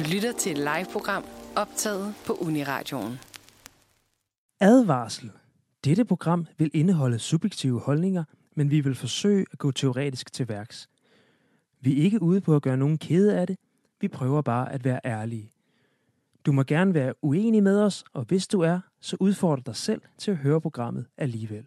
Du lytter til et live-program optaget på Uniradioen. Advarsel. Dette program vil indeholde subjektive holdninger, men vi vil forsøge at gå teoretisk til værks. Vi er ikke ude på at gøre nogen kede af det. Vi prøver bare at være ærlige. Du må gerne være uenig med os, og hvis du er, så udfordrer dig selv til at høre programmet alligevel.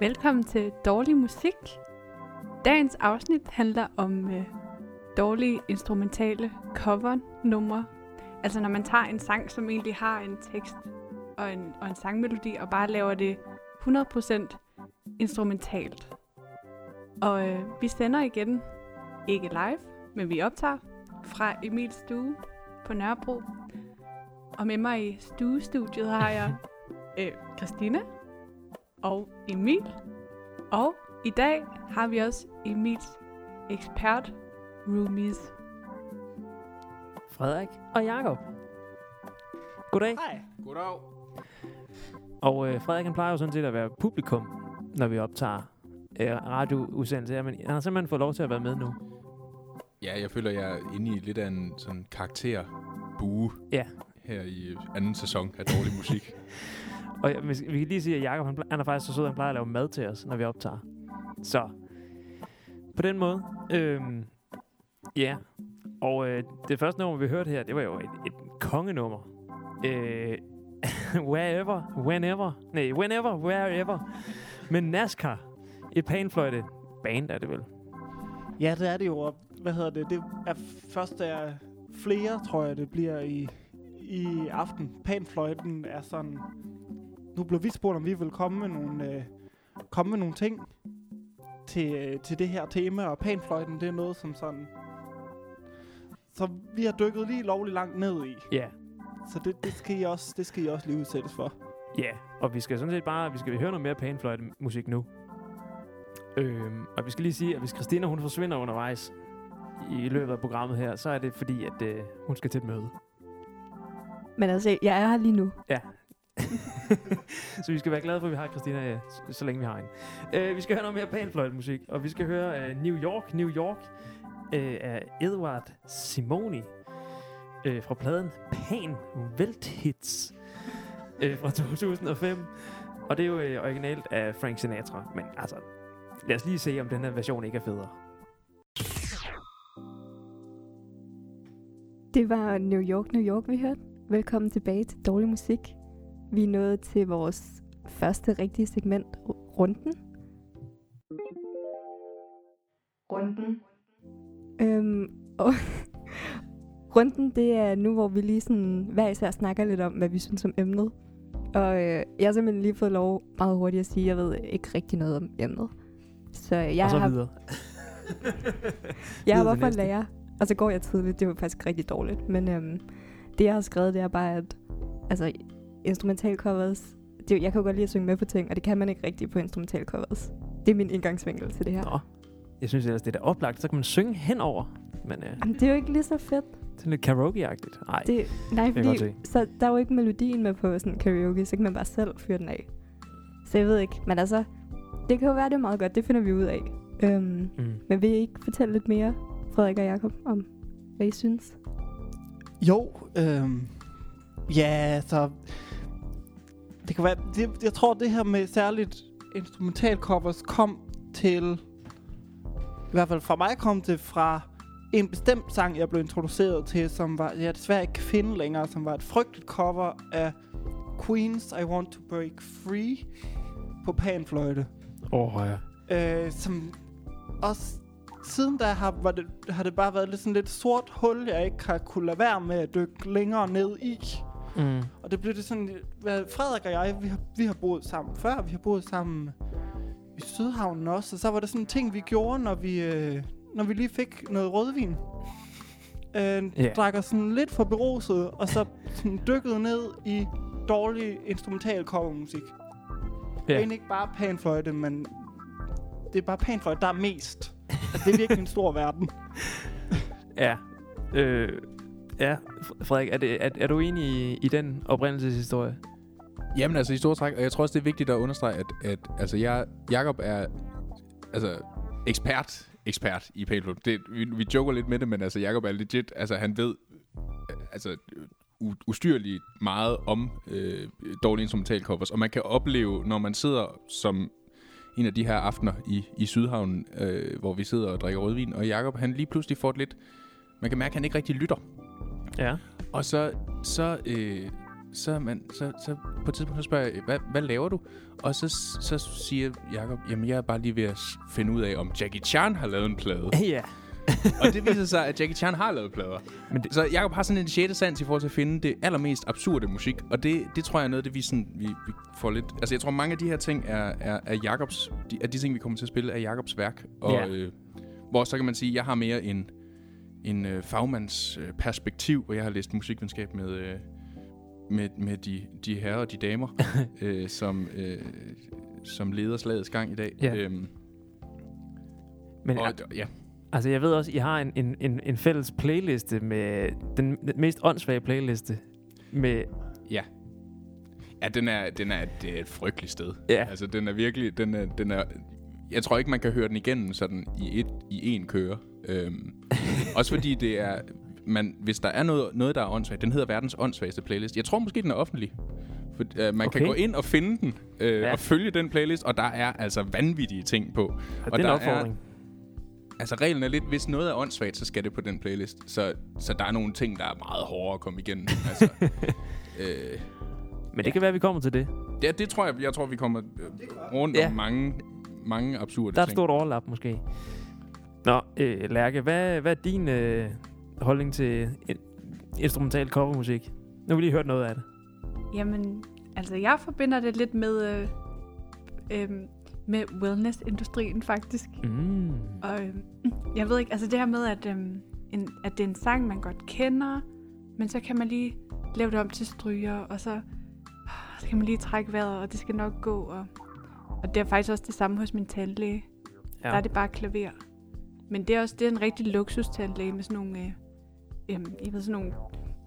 Velkommen til Dårlig Musik. Dagens afsnit handler om øh, dårlige instrumentale cover-numre. Altså når man tager en sang, som egentlig har en tekst og en, og en sangmelodi, og bare laver det 100% instrumentalt. Og øh, vi sender igen, ikke live, men vi optager fra Emils stue på Nørrebro. Og med mig i stuestudiet har jeg øh, Christina og Emil. Og i dag har vi også Emils ekspert roomies. Frederik og Jakob. Goddag. Hej. Goddag. Og øh, Frederik han plejer jo sådan set at være publikum, når vi optager øh, radioudsendelser, men han har simpelthen fået lov til at være med nu. Ja, jeg føler, jeg er inde i lidt af en sådan karakterbue Ja. her i anden sæson af Dårlig Musik. Og vi vi kan lige sige, at Jacob han, han er faktisk så sød, han plejer at lave mad til os, når vi optager. Så på den måde, øhm, ja. Og øh, det første nummer, vi hørte her, det var jo et, et kongenummer. Øh, wherever, whenever, nej, whenever, wherever. Men NASCAR, et panfløjte band er det vel. Ja, det er det jo. og Hvad hedder det? Det er først er flere, tror jeg, det bliver i, i aften. Panfløjten er sådan... Nu blev vi spurgt, om vi vil komme med nogle, øh, komme med nogle ting til, øh, til det her tema, og panfløjten, det er noget som sådan... Så vi har dykket lige lovligt langt ned i. Ja, Så det, det, skal I også, det skal I også lige udsættes for. Ja, og vi skal sådan set bare, vi skal høre noget mere panfløjte musik nu. Øhm, og vi skal lige sige, at hvis Christina hun forsvinder undervejs i løbet af programmet her, så er det fordi, at øh, hun skal til et møde. Men altså, jeg er her lige nu. så vi skal være glade for, at vi har Christina, øh, ja, så, så længe vi har hende. Øh, vi skal høre noget mere panfløjtmusik, og vi skal høre øh, New York, New York øh, af Edward Simoni øh, fra pladen Pan Welthits øh, fra 2005. Og det er jo øh, originalt af Frank Sinatra, men altså, lad os lige se, om den her version ikke er federe. Det var New York, New York, vi hørte. Velkommen tilbage til Dårlig Musik. Vi er nået til vores første rigtige segment, ru- Runden. Runden. Øhm, og Runden, det er nu, hvor vi lige sådan hver især snakker lidt om, hvad vi synes om emnet. Og øh, jeg har simpelthen lige fået lov meget hurtigt at sige, at jeg ved ikke rigtig noget om emnet. Så jeg og så har, videre. jeg har for næste. lærer, og så går jeg tidligt. Det var faktisk rigtig dårligt. Men øhm, det, jeg har skrevet, det er bare, at altså, instrumental covers... Det, jeg kan jo godt lide at synge med på ting, og det kan man ikke rigtig på instrumental covers. Det er min indgangsvinkel til det her. Nå, jeg synes ellers, det er da oplagt. Så kan man synge henover. Men øh, Jamen, det er jo ikke lige så fedt. det er lidt karaoke-agtigt. Nej, Det, nej, fordi så, der er jo ikke melodien med på sådan karaoke, så kan man bare selv fyre den af. Så jeg ved ikke, men altså, det kan jo være, det er meget godt, det finder vi ud af. Øhm, Mm. men vil I ikke fortælle lidt mere, Frederik og Jakob, om hvad I synes? Jo, øhm, ja, så det kan være, det, jeg tror det her med særligt instrumental covers kom til, i hvert fald fra mig kom det fra en bestemt sang, jeg blev introduceret til, som var, jeg desværre ikke kan finde længere, som var et frygteligt cover af Queens I Want to Break Free på panfløjte. Åh, oh, ja. Øh, som også siden da har, var det, har det bare været lidt sådan lidt sort hul, jeg ikke har kunne lade være med at dykke længere ned i. Mm. Og det blev det sådan, hvad Frederik og jeg, vi har, vi har boet sammen før, vi har boet sammen i Sydhavnen også, og så var det sådan en ting, vi gjorde, når vi, øh, når vi lige fik noget rødvin. Øh, Ja. Drak os sådan lidt for beruset, og så sådan dykkede ned i dårlig instrumental covermusik. Ja. Ja. Egentlig ikke bare panfløjte, men det er bare panfløjte, der er mest. Altså, det er virkelig en stor verden. Ja. Øh, ja, Frederik, er, det, er, er du enig i, i den oprindelseshistorie? Jamen altså i store træk, og jeg tror også, det er vigtigt at understrege, at, at altså, jeg, Jacob er altså, ekspert, ekspert i Pale det, vi, vi joker lidt med det, men altså Jacob er legit, altså han ved øh, altså u- ustyrligt meget om øh, dårlige instrumentalcovers, og man kan opleve, når man sidder som en af de her aftener i, i Sydhavnen, øh, hvor vi sidder og drikker rødvin, og Jacob han lige pludselig får et lidt, man kan mærke, at han ikke rigtig lytter. Ja. Og så, så, øh, så, man, så, så på et tidspunkt så spørger jeg, hvad, hvad laver du? Og så, så siger Jacob, jamen jeg er bare lige ved at finde ud af, om Jackie Chan har lavet en plade. ja. og det viser sig, at Jackie Chan har lavet plader. Men Men det- Så Jacob har sådan en sjette sans i forhold til at finde det allermest absurde musik. Og det, det tror jeg er noget, det vi, sådan, vi, vi får lidt... Altså jeg tror, mange af de her ting er, er, er Jacobs... De, er de ting, vi kommer til at spille, er Jacobs værk. Og Ja. øh, hvor så kan man sige, at jeg har mere en, en øh, fagmands øh, perspektiv, hvor jeg har læst musikvidenskab med... Øh, med, med de, de herrer og de damer, øh, som, øh, som leder slagets gang i dag. Ja. Øhm, Men og, ja. altså, jeg ved også, I har en, en, en, en fælles playliste med den, den mest åndssvage playliste. Med, Ja. Ja, den er, den er, det er et frygteligt sted. Ja. Altså, den er virkelig, den er, den er, jeg tror ikke, man kan høre den igennem sådan i et, i en køre. Øhm, også fordi det er, man, hvis der er noget, noget, der er åndssvagt, den hedder verdens åndssvageste playlist. Jeg tror måske, den er offentlig. For, øh, man okay. kan gå ind og finde den, øh, Ja. ja. og følge den playlist, og der er altså vanvittige ting på. og Og det er der en opfordring. Altså, reglen er lidt, hvis noget er åndssvagt, så skal det på den playlist. Så, så der er nogle ting, der er meget hårdere at komme igennem. altså, øh, Men det kan være, at vi kommer til det. Ja, det tror jeg. Jeg tror, vi kommer øh, rundt Ja. om mange, mange absurde Der er et ting. stort overlap, måske. Nå, øh, Lærke, hvad, hvad er din øh, holdning til in- instrumental covermusik? Nu har vi lige hørt noget af det. Jamen, altså jeg forbinder det lidt med, øh, øh, med wellness-industrien faktisk. Mm. Og øh, jeg ved ikke, altså det her med, at, øh, en, at det er en sang, man godt kender, men så kan man lige lave det om til stryger, og så, så kan man lige trække vejret, og det skal nok gå. Og, og det er faktisk også det samme hos min tandlæge. Ja. Der er det bare klaver. Men det er også det er en rigtig luksustandlæge med sådan nogle, øh, øh, jeg ved, sådan nogle,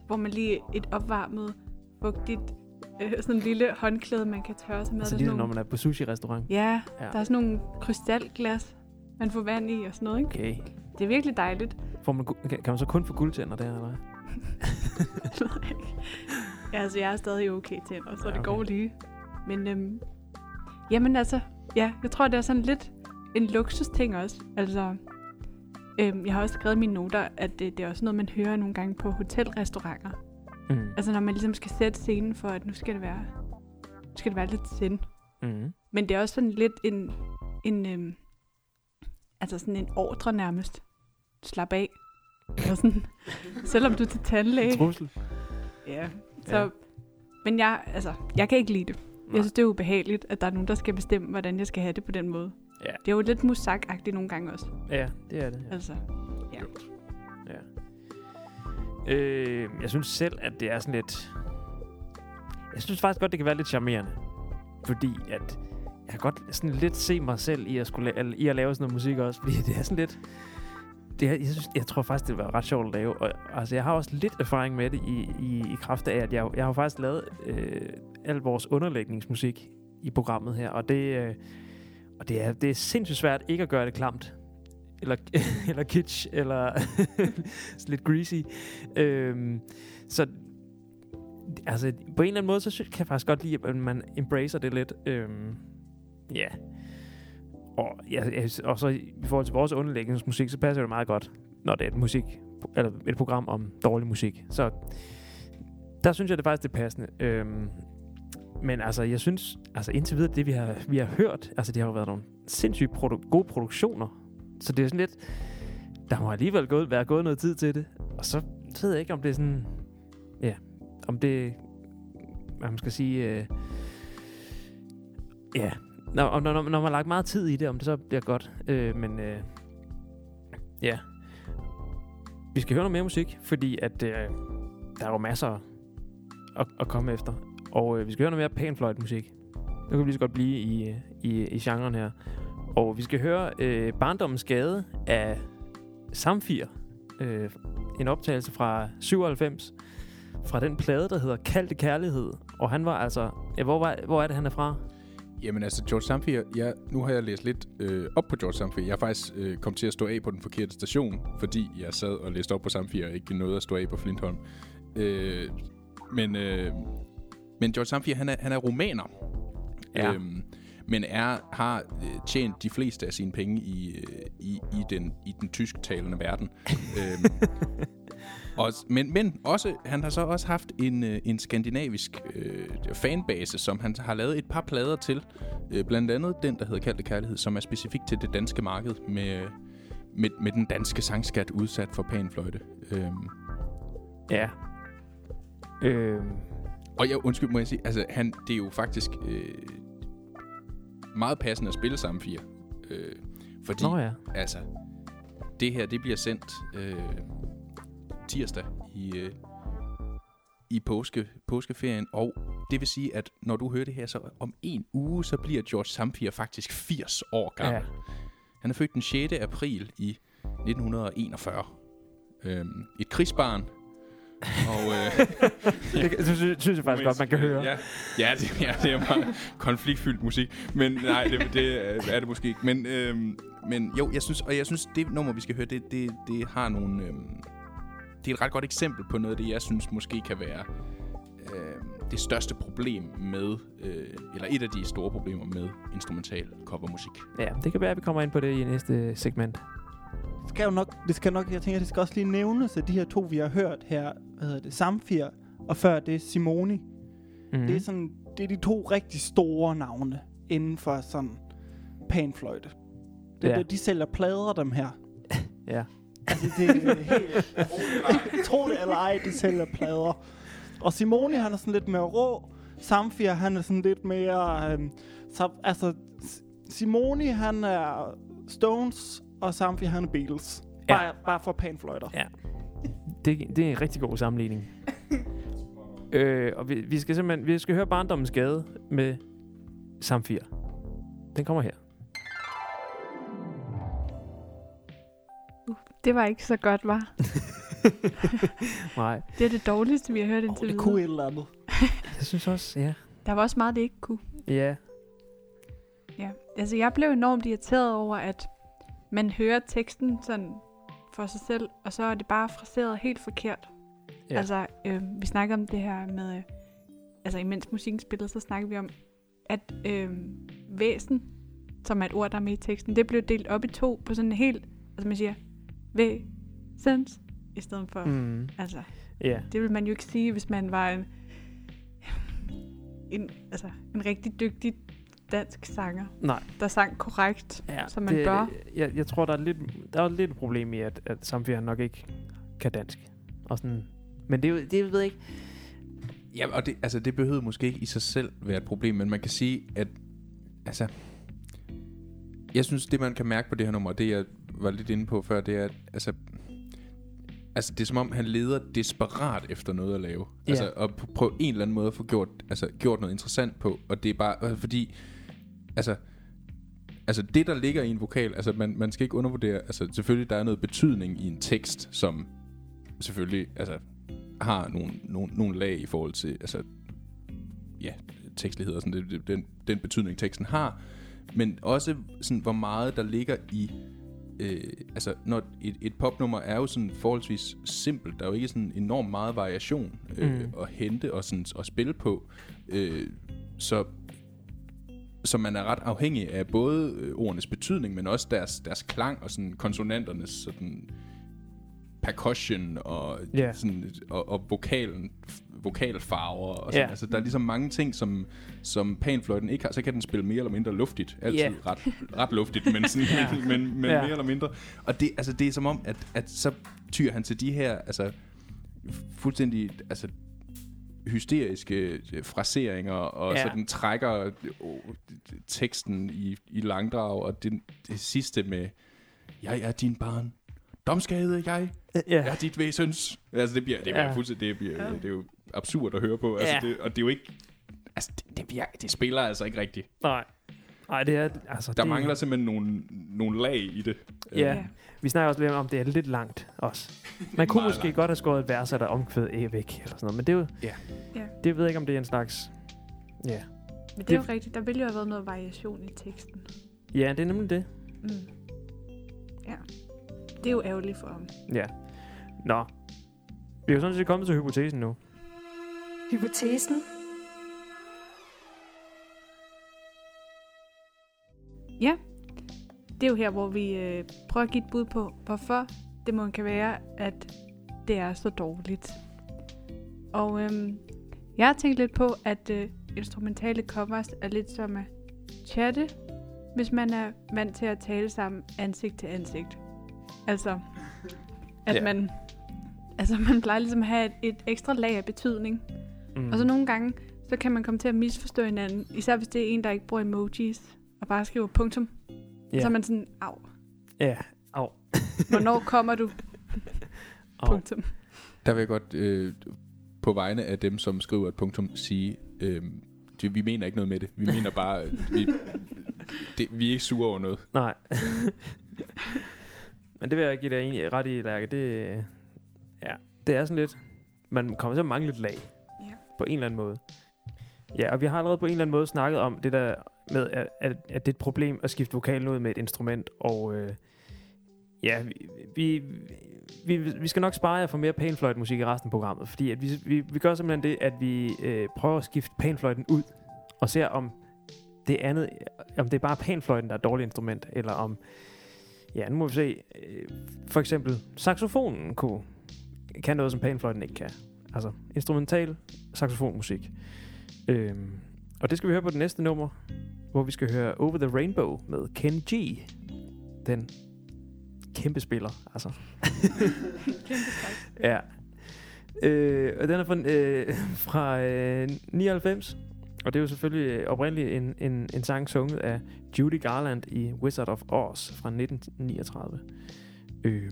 hvor man lige et opvarmet, fugtigt, øh, sådan en lille håndklæde, man kan tørre sig med. Altså er ligesom sådan når man er på sushi-restaurant. ja, Ja. der er sådan nogle krystalglas, man får vand i og sådan noget, ikke? Okay. Det er virkelig dejligt. Får man, kan, man så kun få guldtænder der, eller ja, altså, jeg er stadig okay tænder, så Ja, det okay. går lige. Men, øhm, jamen altså, ja, jeg tror, det er sådan lidt en luksusting også. Altså, øhm, jeg har også skrevet i mine noter, at det, det er også noget, man hører nogle gange på hotelrestauranter. Mm. Altså, når man ligesom skal sætte scenen for, at nu skal det være, nu skal det være lidt sind. Mm. Men det er også sådan lidt en, en øhm, altså sådan en ordre nærmest. Slap af. Og sådan, selvom du er til tandlæge. Trussel. Ja. Så, ja. Men jeg, altså, jeg kan ikke lide det. Nej. Jeg synes, det er ubehageligt, at der er nogen, der skal bestemme, hvordan jeg skal have det på den måde. Ja. Det er jo lidt musak nogle gange også. Ja, det er det. Ja. Altså, ja. Ja. Øh, jeg synes selv, at det er sådan lidt... Jeg synes faktisk godt, det kan være lidt charmerende. Fordi at jeg kan godt sådan lidt se mig selv i at, skulle la- i at lave sådan noget musik også. Fordi det er sådan lidt... Det er, jeg, synes, jeg tror faktisk, det var ret sjovt at lave. Og, altså, jeg har også lidt erfaring med det i, i, i kraft af, at jeg, jeg har faktisk lavet øh, al vores underlægningsmusik i programmet her. Og det, øh, og det, er, det er sindssygt svært ikke at gøre det klamt. Eller, eller kitsch, eller lidt greasy. Øhm, så altså, på en eller anden måde, så synes, kan jeg faktisk godt lide, at man embracer det lidt. Øhm, ja. Og, ja, og så i forhold til vores underlægningsmusik, så passer det meget godt, når det er et musik, eller et program om dårlig musik. Så der synes jeg det er faktisk, det passende. Øhm, men altså, jeg synes, altså indtil videre, det vi har, vi har hørt, altså det har jo været nogle sindssygt produ- gode produktioner. Så det er sådan lidt, der må alligevel gået, være gået noget tid til det. Og så ved jeg ikke, om det er sådan, ja, om det, hvad man skal sige, øh, ja, når, når, når, når man har lagt meget tid i det, om det så bliver godt. Øh, men øh, ja, vi skal høre noget mere musik, fordi at øh, der er jo masser at, at komme efter. Og øh, vi skal høre noget mere panfløjt-musik. Nu kan vi lige så godt blive i, øh, i, i genren her. Og vi skal høre øh, Barndommens Gade af Samfir. Øh, en optagelse fra 97 fra den plade, der hedder Kaldte Kærlighed. Og han var altså Ja, hvor, var, hvor er det, han er fra? Jamen altså, George Samfir, jeg, nu har jeg læst lidt øh, op på George Samfir. Jeg har faktisk øh, kommet til at stå af på den forkerte station, fordi jeg sad og læste op på Samfir og ikke nåede at stå af på Flintholm. Øh, men, øh, men George Samfier, han er, han er romaner. Ja. Øhm, men er, har øh, tjent de fleste af sine penge i, øh, i, i, den, i den tysktalende verden. øhm, og, men, men også, han har så også haft en, øh, en skandinavisk øh, fanbase, som han har lavet et par plader til. Øh, blandt andet den, der hedder Kaldte Kærlighed, som er specifik til det danske marked med, med, med den danske sangskat udsat for panfløjte. Øhm, Ja. Øh, og jeg, undskyld, må jeg sige, altså han, det er jo faktisk øh, meget passende at spille sammen fire. Øh, fordi, nå ja. altså, det her, det bliver sendt øh, tirsdag i, øh, i påske, påskeferien, og det vil sige, at når du hører det her, så om en uge, så bliver George Samfier faktisk 80 år gammel. Ja. Han er født den 6. april i 1941. Øhm, et krigsbarn. Og, øh, Det, det synes, synes jeg faktisk godt, man kan høre. Ja, ja, det, ja, det er meget konfliktfyldt musik. Men nej, det, det er det måske ikke. Men, øhm, men jo, jeg synes, og jeg synes, det nummer, vi skal høre, det, det, det har nogle... Øhm, det er et ret godt eksempel på noget af det, jeg synes måske kan være øh, det største problem med, øh, eller et af de store problemer med instrumental covermusik. Ja, det kan være, at vi kommer ind på det i næste segment. Skal jo nok, det skal nok, jeg tænker, det skal også lige nævnes, at de her to, vi har hørt her, hvad hedder det, Samfir, og før det Simoni, Mm. mm. det er sådan, det er de to rigtig store navne inden for sådan panfløjte. Det, Ja. det, de sælger plader, dem her. Ja. Altså, det er helt... Tro det eller ej, de sælger plader. Og Simoni, han er sådan lidt mere rå. Samfir, han er sådan lidt mere... Øhm, så, altså, Simoni, han er Stones, og Samfir, han Beatles. Ja. Bare, bare for panfløjter. Ja. Det, det er en rigtig god sammenligning. øh, og vi, vi skal simpelthen vi skal høre Barndommens Gade med Samfir. Den kommer her. Det var ikke så godt, var. Nej, Det er det dårligste, vi har hørt Oh, indtil det videre. kunne et eller andet. jeg synes også, ja. Der var også meget, det ikke kunne. Ja, Ja, altså jeg blev enormt irriteret over, at man hører teksten sådan for sig selv, og så er det bare fraseret helt forkert. Ja. Altså, øh, vi snakker om det her med, øh, altså imens musikken spillede, så snakker vi om, at øh, væsen, som er et ord, der er med i teksten, det blev delt op i to på sådan en helt, altså man siger, væsens, i stedet for, mm. altså, ja. det vil man jo ikke sige, hvis man var en, en, altså, en rigtig dygtig dansk sanger, Nej. der sang korrekt, Ja, som man det, bør. Jeg, jeg tror, der er, lidt, der er lidt et problem i, at, at Samfir nok ikke kan dansk. Og sådan, men det, er jo- det ved jeg ikke. Ja, og det, altså, det behøver måske ikke i sig selv være et problem, men man kan sige, at altså, jeg synes, det man kan mærke på det her nummer, det jeg var lidt inde på før, det er, at altså, altså det er som om, han leder desperat efter noget at lave. Ja. Altså, og på, på en eller anden måde få gjort, altså, gjort noget interessant på, og det er bare, øh, fordi, altså, altså det, der ligger i en vokal, altså man, man skal ikke undervurdere, altså selvfølgelig, der er noget betydning i en tekst, som selvfølgelig, altså, har nogle, nogle, nogle lag i forhold til, altså, ja, tekstlighed og sådan, det, det, den, den betydning, teksten har, men også sådan, hvor meget der ligger i, øh, altså, når et, et popnummer er jo sådan forholdsvis simpelt, der er jo ikke sådan enormt meget variation øh, Mm. at hente og, sådan, at spille på, øh, så så man er ret afhængig af både øh, ordenes betydning, men også deres, deres klang og sådan konsonanternes sådan percussion og, Ja. sådan, og, og vokalen, vokalfarver. Og sådan. Ja. Altså, der er ligesom mange ting, som, som panfløjten ikke har. Så kan den spille mere eller mindre luftigt. Altid Ja. ret, ret luftigt, men, sådan, Ja. men, men, Ja. mere eller mindre. Og det, altså, det er som om, at, at så tyr han til de her altså, fuldstændig altså, hysteriske øh, fraseringer, og Ja. ja. sådan trækker øh, teksten i, i langdrag, og det, det sidste med, jeg er din barn, domskade jeg, Ja, jeg er dit væsens. Altså det bliver, det bliver Ja. ja. fuldstændig, det, bliver, det er jo absurd at høre på, altså, Ja. det, og det er jo ikke, altså det, det, virker, det spiller altså ikke rigtigt. nej. Nej, det er... Altså, Der det, mangler simpelthen nogle, nogle lag i det. Ja. Ja. Vi snakker også lidt om, det er lidt langt også. Man kunne måske langt. godt have skåret et vers, der omkvæd af væk, eller sådan noget, men det er jo... Ja. Ja. Det ved jeg ikke, om det er en slags Ja. Men det er Det- jo rigtigt. Der ville jo have været noget variation i teksten. Ja, det er nemlig det. Mm. Ja. Det er jo ærgerligt for ham. Ja. Nå. Vi er jo sådan set kommet til hypotesen nu. Hypotesen. Ja. Det er jo her, hvor vi øh, prøver at give et bud på, hvorfor det må kan være, at det er så dårligt. Og øhm, jeg har tænkt lidt på, at øh, instrumentale covers er lidt som at chatte, hvis man er vant til at tale sammen ansigt til ansigt. Altså, at ja. man, altså man plejer ligesom at have et, et ekstra lag af betydning. Mm. Og så nogle gange, så kan man komme til at misforstå hinanden, især hvis det er en, der ikke bruger emojis, og bare skriver punktum. Ja. Så er man sådan, au, Ja. Au. hvornår kommer du? Punktum. Der vil jeg godt øh, på vegne af dem, som skriver et punktum, sige, øh, det, vi mener ikke noget med det. Vi mener bare, at vi, det, vi er ikke sure over noget. Nej. Men det vil jeg give dig egentlig ret i, Lærke. Det, ja, det er sådan lidt... Man kommer til at mangle lidt lag. Ja. På en eller anden måde. Ja, og vi har allerede på en eller anden måde snakket om det der med, at, at, at det er et problem at skifte vokalen ud med et instrument. Og øh, ja, vi, vi, vi, vi skal nok spare jer for mere panfløjtmusik i resten af programmet. Fordi at vi, vi, vi gør simpelthen det, at vi øh, prøver at skifte panfløjten ud. Og ser om det andet, om det er bare panfløjten, der er et dårligt instrument, eller om, ja, nu må vi se, øh, for eksempel saxofonen kunne, kan noget, som panfløjten ikke kan. Altså instrumental saxofonmusik. Øh, og det skal vi høre på det næste nummer, hvor vi skal høre Over the Rainbow med Ken G. Den kæmpe spiller, altså. Kæmpe tak. Ja. Øh, og den er fra, øh, fra øh, 99. Og det er jo selvfølgelig øh, oprindeligt en, en, en sang sunget af Judy Garland i Wizard of Oz fra 1939. Øh,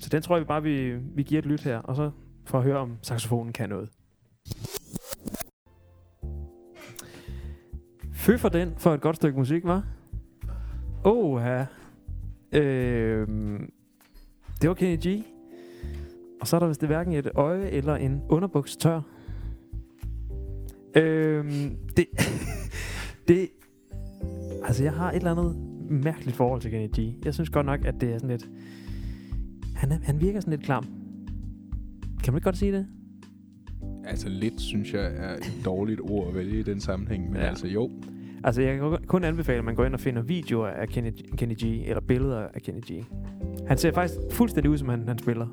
så den tror jeg vi bare, vi, vi giver et lyt her, og så for at høre, om saxofonen kan noget. Fø for den, for et godt stykke musik, var. Åh, ja. Øh, det var Kenny G. Og så er der vist det hverken et øje eller en underbuks tør. Øhm, det, det, altså jeg har et eller andet mærkeligt forhold til Kenny G. Jeg synes godt nok, at det er sådan lidt, han, er, han virker sådan lidt klam. Kan man ikke godt sige det? Altså lidt, synes jeg, er et dårligt ord at vælge i den sammenhæng. Men Ja. altså jo, Altså jeg kan kun anbefale, at man går ind og finder videoer af Kenny, Kenny G, eller billeder af Kenny G. Han ser faktisk fuldstændig ud, som han, han spiller.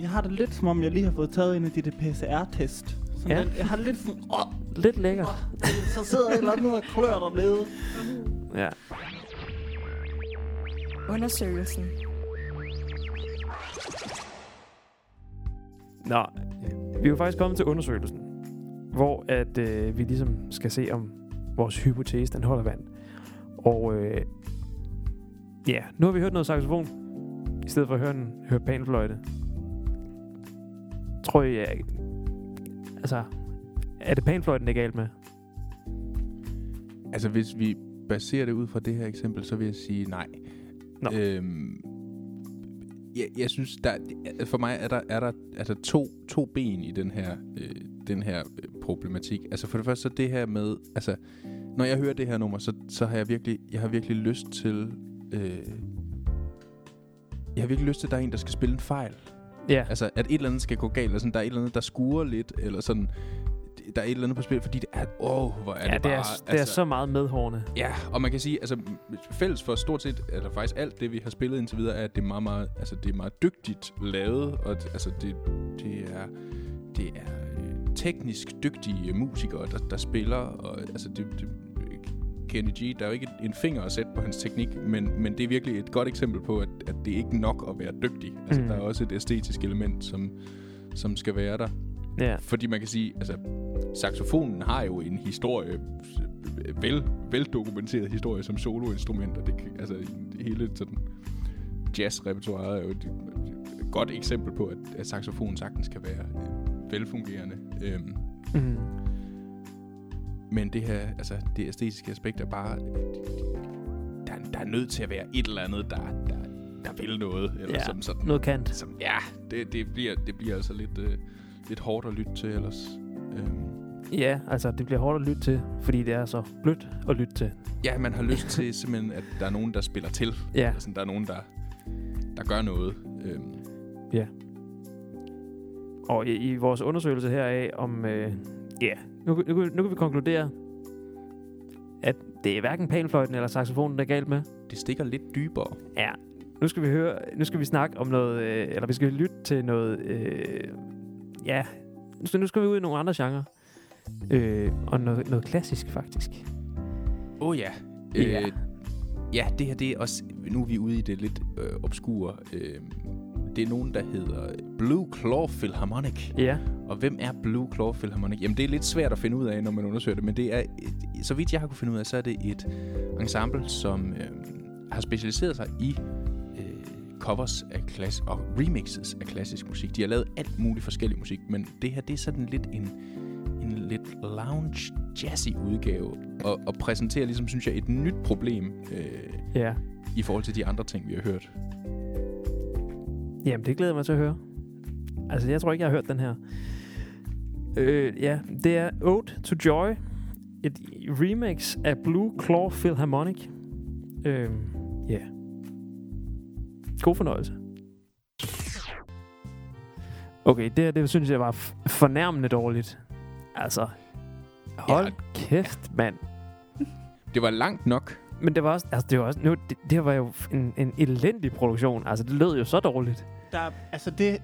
Jeg har det lidt som om, jeg lige har fået taget en af de der PCR-test. Ja. lidt, jeg har det lidt sådan, åh, Lidt lækkert. åh, så sidder et eller andet og klør dernede. Ja. Undersøgelsen. Nå, vi er jo faktisk kommet til undersøgelsen, hvor at øh, vi ligesom skal se, om vores hypotese, den holder vand. Og øh, ja, nu har vi hørt noget saxofon, i stedet for at høre, en, høre panfløjte. Tror jeg, altså, er det panfløjten, det er galt med? altså hvis vi baserer det ud fra det her eksempel, så vil jeg sige nej. Nå. Øhm, jeg, jeg synes, der, for mig er der, er der altså to, to ben i den her, øh, den her øh, problematik. Altså for det første så det her med, altså når jeg hører det her nummer, så, så har jeg virkelig, jeg har virkelig lyst til, øh, jeg har virkelig lyst til, at der er en, der skal spille en fejl. Ja, Altså, at et eller andet skal gå galt, eller sådan, der er et eller andet, der skurer lidt, eller sådan, der er et eller andet på spil, fordi det er, åh, oh, hvor er ja det det, bare... er, det er så meget medhårende. Ja, og man kan sige, altså fælles for stort set, eller faktisk alt det, vi har spillet indtil videre, er, at det er meget, meget, altså, det er meget dygtigt lavet, og det- altså, det, det er, det er øh, teknisk dygtige musikere, der, der spiller, og altså, det, det, Kenny G, der er jo ikke en finger at sætte på hans teknik, men, men det er virkelig et godt eksempel på, at, at det er ikke nok at være dygtig. Altså, mm. der er også et æstetisk element, som, som skal være der. Ja, Fordi man kan sige, altså, saxofonen har jo en historie, vel, veldokumenteret historie som soloinstrument, og det, altså, hele sådan jazzrepertoireet er jo et, et godt eksempel på, at, at saxofonen sagtens kan være øh, velfungerende. Øhm, mm. men det her, altså, det æstetiske aspekt er bare, der, der er nødt til at være et eller andet, der, der, der vil noget, eller Ja, som sådan, noget kant. som, ja, det, det, bliver, det bliver altså lidt, øh, lidt hårdt at lytte til ellers. Øhm, Ja, altså det bliver hårdt at lytte til, fordi det er så blødt at lytte til. Ja, man har lyst til simpelthen, at der er nogen, der spiller til. Ja, Altså, der er nogen, der, der gør noget. Øhm, og i, i vores undersøgelse her af om... Øh, ja, nu, nu, nu, nu kan vi konkludere, at det er hverken panfløjten eller saxofonen, der er galt med. det stikker lidt dybere. Ja, nu skal vi høre, nu skal vi snakke om noget, øh, eller vi skal lytte til noget, øh, ja, så nu skal vi ud i nogle andre genrer. Øh, og noget, noget klassisk, faktisk. Åh oh, ja. Ja. Øh, ja, det her det er også... Nu er vi ude i det lidt øh, obskure. Øh, det er nogen, der hedder Blue Claw Philharmonic. Ja, Og hvem er Blue Claw Philharmonic? Jamen, det er lidt svært at finde ud af, når man undersøger det, men det er, et, så vidt jeg har kunne finde ud af, så er det et ensemble, som øh, har specialiseret sig i covers af klass og remixes af klassisk musik. De har lavet alt muligt forskellig musik, men det her, det er sådan lidt en, en lidt lounge jazzy udgave, og, og præsenterer ligesom, synes jeg, et nyt problem øh, ja. i forhold til de andre ting, vi har hørt. Jamen, det glæder jeg mig til at høre. Altså, jeg tror ikke, jeg har hørt den her. Øh, ja, det er Ode to Joy. Et remix af Blue Claw Philharmonic. Øh, ja. God fornøjelse. Okay, det her, det synes jeg var fornærmende dårligt. Altså, hold Ja. kæft, mand. Det var langt nok. Men det var også, altså det var også, nu, det, det her var jo en, en elendig produktion. Altså, det lød jo så dårligt. Der, er- altså det,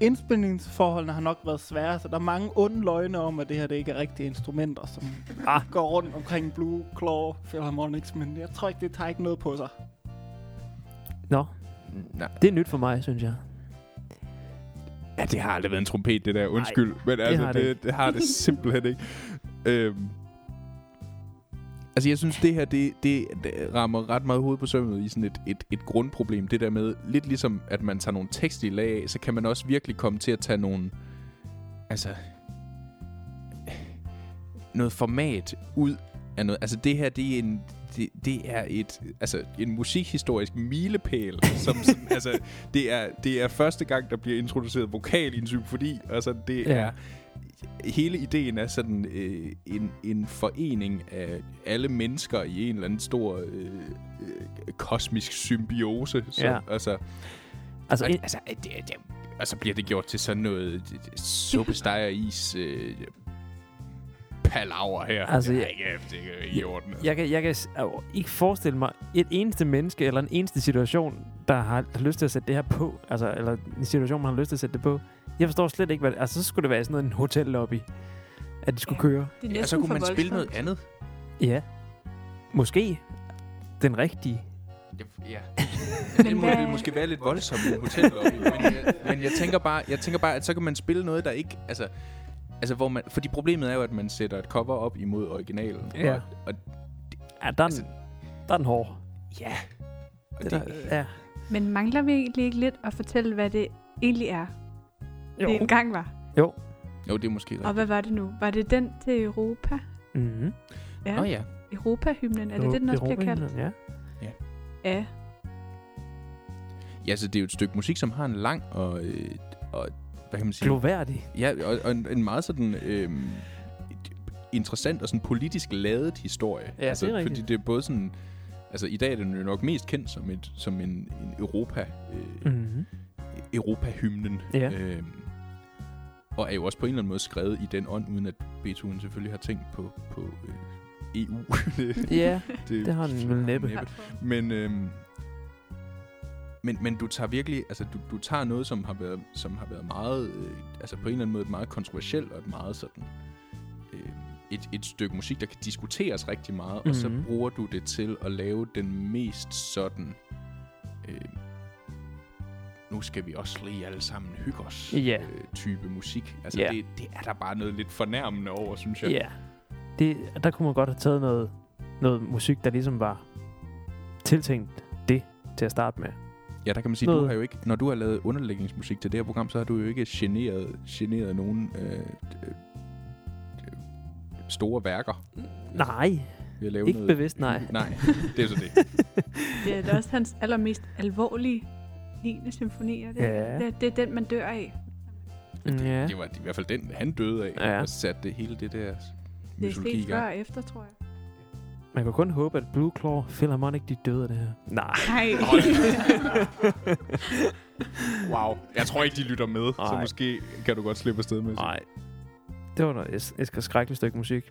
indspilningsforholdene har nok været svære, så der er mange onde løgne om, at det her det ikke er rigtige instrumenter, som Ah. går rundt omkring Blue Claw Philharmonics, men jeg tror ikke, det tager ikke noget på sig. Nå, Nej. det er nyt for mig, synes jeg. Ja, det har aldrig været en trompet, det der. Undskyld. men altså, har det, det det, det har det simpelthen ikke. Øhm. Altså, jeg synes, det her, det, det, det rammer ret meget hoved på sømmet i sådan et, et, et grundproblem. Det der med, lidt ligesom, at man tager nogle tekst i lag af, så kan man også virkelig komme til at tage nogle, altså, noget format ud af noget. Altså, det her, det er en, det, det er et, altså, en musikhistorisk milepæl, som, som altså, det er, det er første gang, der bliver introduceret vokal i en symfoni. Altså, det Ja. er... Hele ideen er sådan øh, en, en forening af alle mennesker i en eller anden stor øh, øh, kosmisk symbiose. Så, Ja. Altså, Altså, og, altså, det, det, og så bliver det gjort til sådan noget suppesteger is øh, palaver her. Altså, det er jeg- ikke, det er ikke i orden. altså. jeg kan, jeg kan ikke forestille mig et eneste menneske eller en eneste situation, der har, lyst til at sætte det her på. Altså, eller en situation, man har lyst til at sætte det på. Jeg forstår slet ikke, hvad Altså, så skulle det være sådan noget en hotellobby, at det skulle Ja. køre. Det Ja, så kunne man spille noget andet. Ja. Måske. Den rigtige. Ja. Det må, vil måske være lidt voldsomt i en hotellobby, men, jeg, men jeg tænker bare, jeg tænker bare, at så kan man spille noget, der ikke, altså, altså hvor man, fordi problemet er jo, at man sætter et cover op imod originalen. Ja. Og, og Ja, der er den, Altså- der er den hård. ja, og Det det, der, ja. Men mangler vi egentlig ikke lidt at fortælle, hvad det egentlig er, Jo. det engang var? Jo. jo, det er måske Og rigtigt. hvad var det nu? Var det den til Europa? Mm-hmm. Ja. Nå ja, Europa-hymnen, er det det, den også bliver kaldt? Ja. Ja. ja, så det er jo et stykke musik, som har en lang og, øh, og hvad kan man sige? Gloværdig. Ja, og, og en, en meget sådan øh, interessant og sådan politisk ladet historie. Ja, altså, det er rigtigt. Fordi det er både sådan, altså i dag er den jo nok mest kendt som, et, som en, en Europa, øh, Mm-hmm. Europa-hymnen. Ja. Øh, og er jo også på en eller anden måde skrevet i den ånd, uden at Beethoven selvfølgelig har tænkt på, på øh, EU. det, Ja, det har den vel næppe. Men, øhm, men, men du tager virkelig, altså du, du tager noget, som har været, som har været meget, øh, altså på en eller anden måde et meget kontroversielt og et meget sådan, øh, et, et stykke musik, der kan diskuteres rigtig meget, mm-hmm. og så Mhm. bruger du det til at lave den mest sådan, øh, nu skal vi også lige alle sammen hygge os, Ja. øh, type musik. Altså Ja. det, det er der bare noget lidt fornærmende over, synes jeg. Ja. Det, der kunne man godt have taget noget, noget musik, der ligesom var tiltænkt det til at starte med. Ja, der kan man sige, du Noget- har jo ikke, når du har lavet underlægningsmusik til det her program, så har du jo ikke generet, generet nogen øh, øh, øh, store værker. Nej, ved at lave ikke noget. bevidst, nej. Nej, det er så det. Det er da også hans allermest alvorlige 9. symfoni. Er det, Ja. det, det er den, man dør af. Ja. Det var i hvert fald den, han døde af, Ja. og satte det hele det der Det er mytologi i sket før efter, tror jeg. Man kan kun håbe, at Blue Claw Philharmonic, de døde af det her. Nej. Nej. Wow. Jeg tror ikke, de lytter med, så Nej. måske kan du godt slippe afsted med det. Nej. Det var noget, et, et skrækkeligt stykke musik.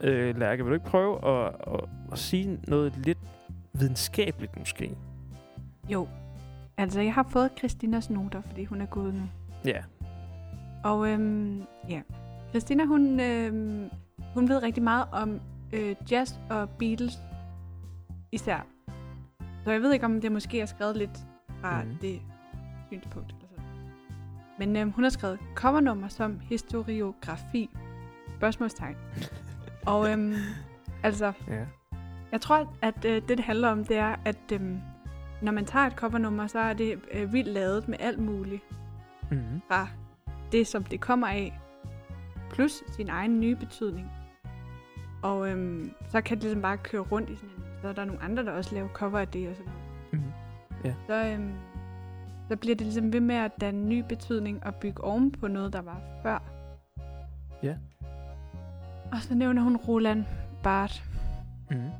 Øh, Lærke, vil du ikke prøve at, at, at sige noget lidt videnskabeligt måske? jo. Altså, jeg har fået Christinas noter, fordi hun er gået nu. Ja. Og øhm, ja, Christina, hun, øhm, hun ved rigtig meget om øh, jazz og Beatles især. Så jeg ved ikke, om det måske er skrevet lidt fra mm. det synspunkt. Eller sådan. Men øhm, hun har skrevet covernummer som historiografi. Spørgsmålstegn. og øhm, altså, Ja. jeg tror, at øh, det, det handler om, det er, at øhm, når man tager et covernummer, så er det øh, vildt lavet med alt muligt Mm-hmm. fra det, som det kommer af, plus sin egen nye betydning. Og øhm, så kan det ligesom bare køre rundt i sådan en... Så er der nogle andre, der også laver cover af det og sådan noget. Mm-hmm. Så, øhm, så bliver det ligesom ved med at danne ny betydning og bygge oven på noget, der var før. Ja. Og så nævner hun Roland Barth Mm-hmm.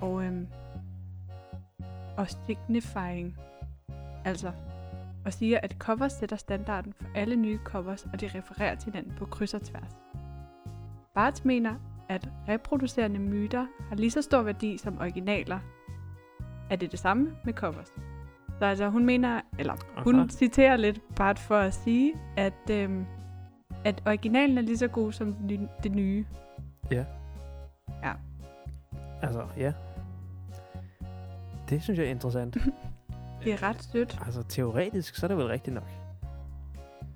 og, øhm, og signifying. Altså, og siger, at covers sætter standarden for alle nye covers, og de refererer til hinanden på kryds og tværs. Barth mener, at reproducerende myter har lige så stor værdi som originaler. Er det det samme med covers? Så altså, hun mener, eller hun Aha. citerer lidt Barth for at sige, at, øhm, at originalen er lige så god som det ny- det nye. Altså, ja. Det synes jeg er interessant. Det er ret sødt. altså, teoretisk, så er det vel rigtigt nok.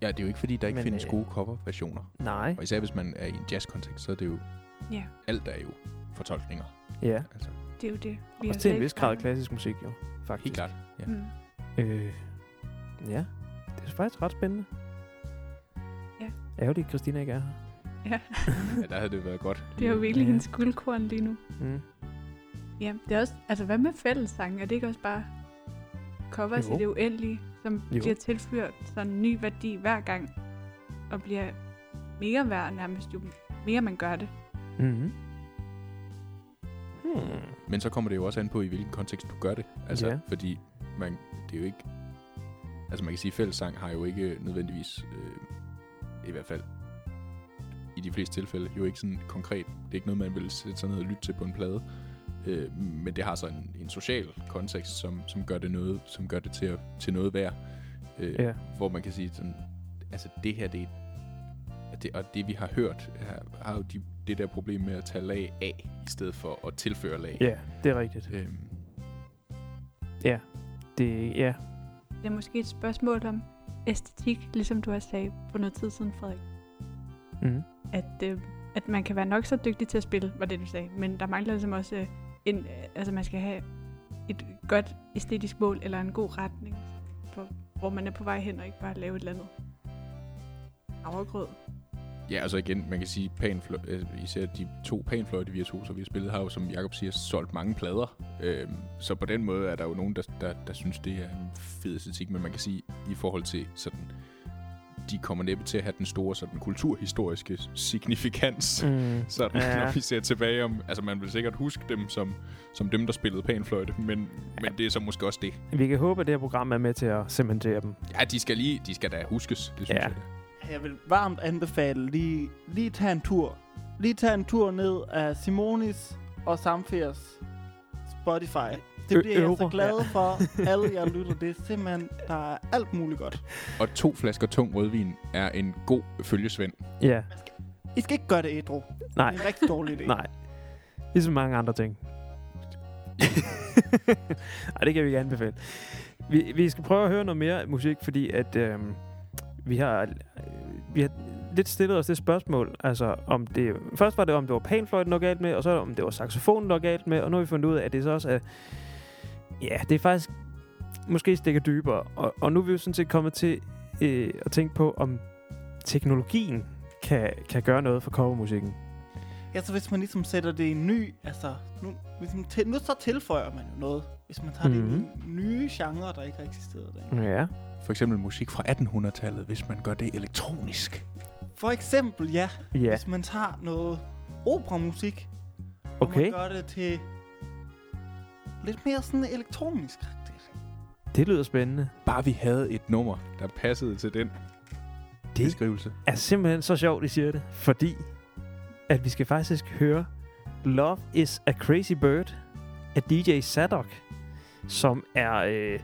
Ja, det er jo ikke, fordi der ikke Men, findes øh, gode coverversioner. Nej. Og især hvis man er i en jazzkontekst, så er det jo... Ja. Alt er jo fortolkninger. Ja. Altså, Det er jo det. Vi har Også til en vis grad klassisk musik, jo. Faktisk. helt klart. Ja. Mm. Øh, ja. Det er faktisk ret spændende. Ja. Ærgerligt, at Christina ikke er her. Ja, ja, der havde det været godt. det er jo virkelig Ja. hendes guldkorn lige nu. Mm. Ja, det er også, altså hvad med fællessang? Er det ikke også bare covers Jo. i det uendelige, som Jo. bliver tilført sådan en ny værdi hver gang, og bliver mere værd nærmest jo mere man gør det. Mm-hmm. Hmm. Men så kommer det jo også an på, i hvilken kontekst du gør det. Altså, Ja. fordi man, det er jo ikke... Altså, man kan sige, at fællessang har jo ikke nødvendigvis, øh, i hvert fald i de fleste tilfælde, jo ikke sådan konkret. Det er ikke noget, man vil sætte sig ned og lytte til på en plade. Øh, men det har så en, en social kontekst, som, som gør det noget, som gør det til, at, til noget værd. Øh, Ja. Hvor man kan sige sådan, altså det her, det er det, og det vi har hørt, har, har jo de, det der problem med at tage lag af, i stedet for at tilføre lag. Ja, det er rigtigt. Øhm, Det, ja. Det er måske et spørgsmål om æstetik, ligesom du har sagt for noget tid siden, Frederik. Mm. At, øh, at man kan være nok så dygtig til at spille, var det du sagde, men der mangler ligesom også øh, en, øh, altså man skal have et godt æstetisk mål eller en god retning, for, hvor man er på vej hen og ikke bare lave et eller andet havregrød. Ja, altså igen, man kan sige, panflø- øh, især de to panfløjte virtuoser, vi har spillet, har jo, som Jacob siger, solgt mange plader. Øhm, så på den måde er der jo nogen, der, der, der synes, det er en fed æstetik, men man kan sige, i forhold til sådan, de kommer næppe til at have den store sådan, kulturhistoriske signifikans. Mm. Sådan, Ja. ja. når vi ser tilbage om... Altså, man vil sikkert huske dem som, som dem, der spillede panfløjte, men, men det er så måske også det. Vi kan håbe, at det her program er med til at cementere dem. Ja, de skal lige... De skal da huskes, det synes Ja. jeg. Jeg vil varmt anbefale lige, lige tage en tur. Lige tage en tur ned af Simonis og Samfers Spotify. Det bliver jeg så øvre, glad for. Alle jer lytter. Det er simpelthen, der er alt muligt godt. Og to flasker tung rødvin er en god følgesvend. Ja. I skal ikke gøre det ædru. Nej. Det er en rigtig dårlig idé. Nej. Ligesom mange andre ting. Ej, det kan vi ikke anbefale. Vi, vi skal prøve at høre noget mere musik, fordi at øh, vi har øh, vi har lidt stillet os det spørgsmål, altså om det først var det om det var panfløjten var galt med, og så om det var saxofonen der var galt med, og nu har vi fundet ud af at det så også er ja, det er faktisk måske stikker dybere, og, og nu er vi jo sådan set kommet til øh, at tænke på om teknologien kan, kan gøre noget for covermusikken. Ja, så hvis man ligesom sætter det i en ny, altså, nu, hvis man til, nu så tilføjer man jo noget, hvis man tager mm-hmm. det i Mhm. nye genre, der ikke har eksisteret der. Ja. For eksempel musik fra 1800-tallet, hvis man gør det elektronisk. For eksempel, ja, Ja, hvis man tager noget operamusik, og okay. man gør det til lidt mere sådan elektronisk. Det lyder spændende. Bare vi havde et nummer, der passede til den Det beskrivelse. er simpelthen så sjovt, I siger det. Fordi at vi skal faktisk høre Love is a Crazy Bird af DJ Sadok, som er øh,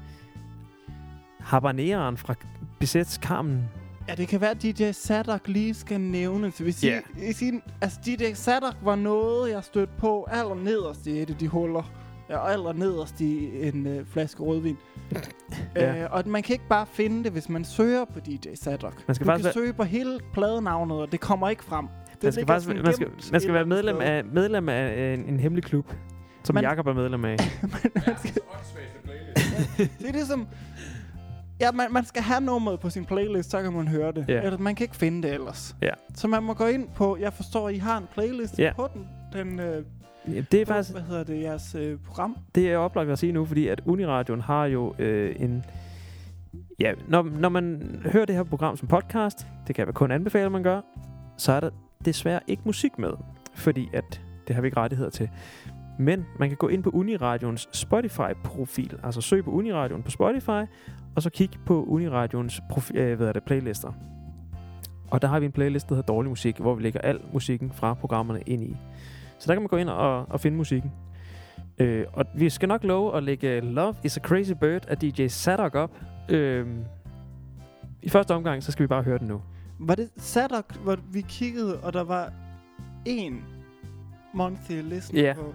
habaneeren fra Bisets Carmen. Ja, det kan være, at DJ Sadok lige skal nævnes. Hvis Ja. I, I siger, altså, DJ Sadok var noget, jeg stødte på aller nederst i et af de huller. Ja, og aller nederst i en øh, flaske rødvin. Ja. øh, og man kan ikke bare finde det, hvis man søger på DJ Sadok. Man skal du faktisk kan være- søge på hele pladenavnet, og det kommer ikke frem. Det Man skal, faktisk, man, skal, man skal være medlem af, medlem af en, en hemmelig klub, som Man- Jakob er medlem af. man skal, det er ligesom... Ja, man, man skal have nummeret på sin playlist, så kan man høre det. Ja. Ellers man kan ikke finde det ellers. Ja. Så man må gå ind på... Jeg forstår, I har en playlist Ja. på den. Den, øh, Ja, Det er på, faktisk Hvad hedder det? Jeres øh, program. det er oplagt at sige nu, fordi at Uniradioen har jo øh, en... Ja, når, når man hører det her program som podcast, det kan jeg kun anbefale, at man gør, så er der desværre ikke musik med, fordi at det har vi ikke rettigheder til. Men man kan gå ind på Uniradions Spotify-profil, altså søg på Uniradion på Spotify, og så kigge på Uniradions øh, hvad er det, playlister. Og der har vi en playlist, der hedder Dårlig Musik, hvor vi lægger al musikken fra programmerne ind i. Så der kan man gå ind og, og finde musikken. Øh, og vi skal nok love at lægge Love is a Crazy Bird af DJ Sadok op. Øh, I første omgang, så skal vi bare høre den nu. Var det Sadok, hvor vi kiggede, og der var en monthly listener Ja. på,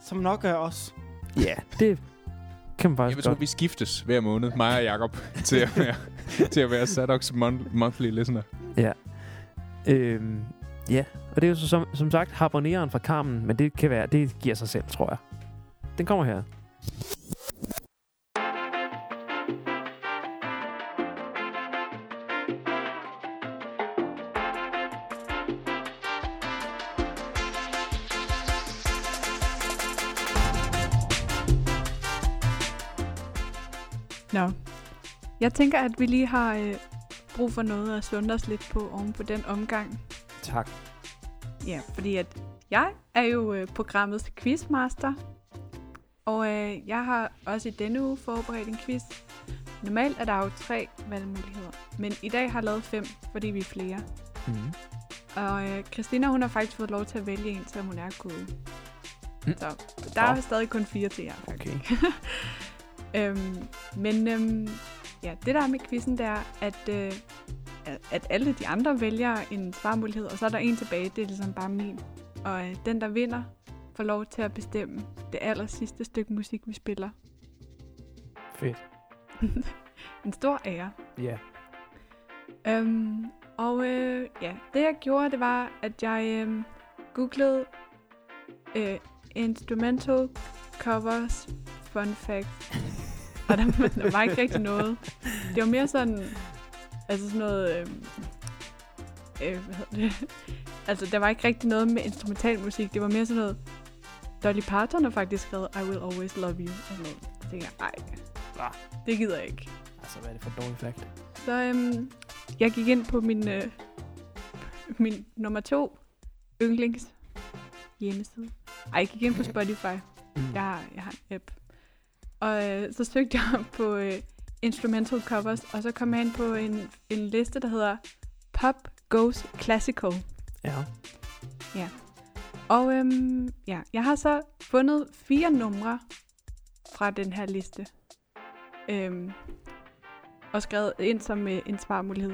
som nok er os. Ja, det kan man Jeg faktisk vil tro, godt. vi skiftes hver måned, mig og Jacob, til at være, til at være Sadoks mon- monthly listener. Øh, ja, og det er jo så, som, som sagt harmoneren fra Carmen, men det kan være, det giver sig selv, tror jeg. Den kommer her. Jeg tænker, at vi lige har øh, brug for noget at sunde os lidt på oven på den omgang. Tak. Ja, fordi at jeg er jo øh, programmets quizmaster. Og øh, jeg har også i denne uge forberedt en quiz. Normalt er der jo tre valgmuligheder. Men i dag har jeg lavet fem, fordi vi er flere. Mm. Og øh, Christina, hun har faktisk fået lov til at vælge en, selvom hun er gået. Mm. Så der er Nå. stadig kun fire til jer, faktisk. Okay. øhm, men øhm, ja, det der er med quizzen, det er, at, øh, at- alle de andre vælger en svarmulighed, og så er der en tilbage, det er ligesom bare min. Og øh, den, der vinder, får lov til at bestemme det aller sidste stykke musik, vi spiller. Fedt. en stor ære. Ja. Øhm, og øh, ja, det jeg gjorde, det var, at jeg øh, googlede øh, instrumental covers fun facts. og der, der var ikke rigtig noget. Det var mere sådan, altså sådan noget, øh, øh, hvad hedder det? altså der var ikke rigtig noget med instrumental musik. Det var mere sådan noget, Dolly Parton har faktisk skrevet I Will Always Love You. Og sådan noget. Så tænkte jeg, ej, det gider jeg ikke. Altså, hvad er det for et dårligt fact? Så øhm, jeg gik ind på min, øh, min nummer to yndlings hjemmeside. Ej, jeg gik ind på Spotify. Mm. Jeg har, jeg har en app. Og øh, så søgte jeg på øh, instrumental covers, og så kom jeg ind på en, en liste, der hedder Pop Goes Classical. Ja. Og øhm, ja, jeg har så fundet fire numre fra den her liste. Øhm, og skrevet ind som øh, en svarmulighed.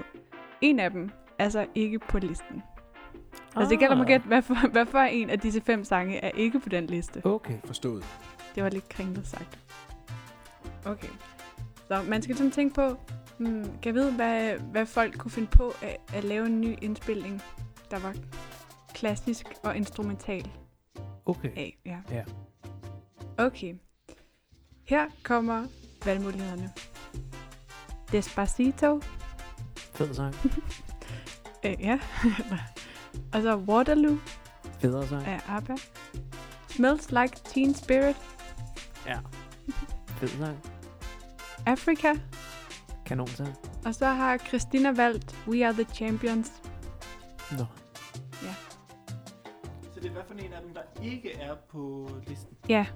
En af dem er så ikke på listen. Ah. Altså det gælder mig gætte, hvad for, hvad for en af disse fem sange er ikke på den liste. Okay. Forstået. Det var lidt kringlet sagt. Okay. Så man skal sådan tænke på, hmm, kan jeg vide, hvad, hvad folk kunne finde på at, at lave en ny indspilning, der var klassisk og instrumental Okay. af. Ja. Ja. Okay. Her kommer valgmulighederne. Despacito. Fed sang. Øh, ja. og så Waterloo Federe sang. af ABBA. Smells Like Teen Spirit. Ja. Fed sang. Africa. kanon sang. Og så har Christina valgt We Are The Champions. Nå. Så det er hvad for en af dem, der ikke er på listen? Ja,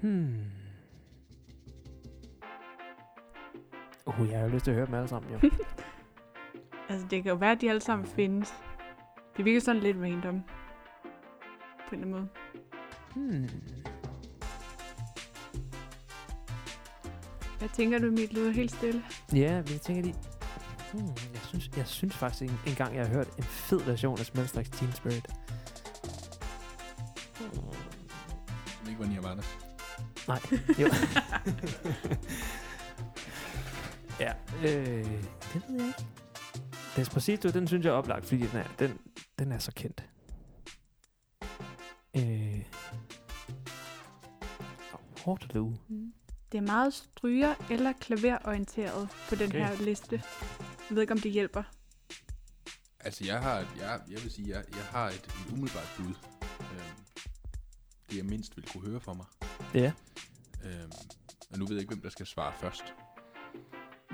Hmm. Uh, jeg har jo lyst til at høre dem alle sammen, jo. altså det kan jo være, at de alle sammen findes. Det virker sådan lidt random. På en eller anden måde. hmm. Hvad tænker du, mit lyder helt stille? Ja, men jeg tænker lige... Hmm, jeg, synes, jeg synes faktisk en, en gang, jeg har hørt en fed version af Smells Like Teen Spirit. Hmm. Ikke var Nirvana's. Nej, jo. ja, øh, det ved jeg ikke. Despacito, den synes jeg er oplagt, fordi den er, den, den er så kendt. Øh, Waterloo. Mm. Det er meget stryger- eller klaverorienteret på den Okay. her liste. Jeg ved ikke, om det hjælper. Altså, jeg har, jeg, jeg vil sige, jeg, jeg har et, et umiddelbart bud. Øhm, det jeg mindst vil kunne høre for mig. Ja, Øhm, og nu ved jeg ikke, hvem der skal svare først.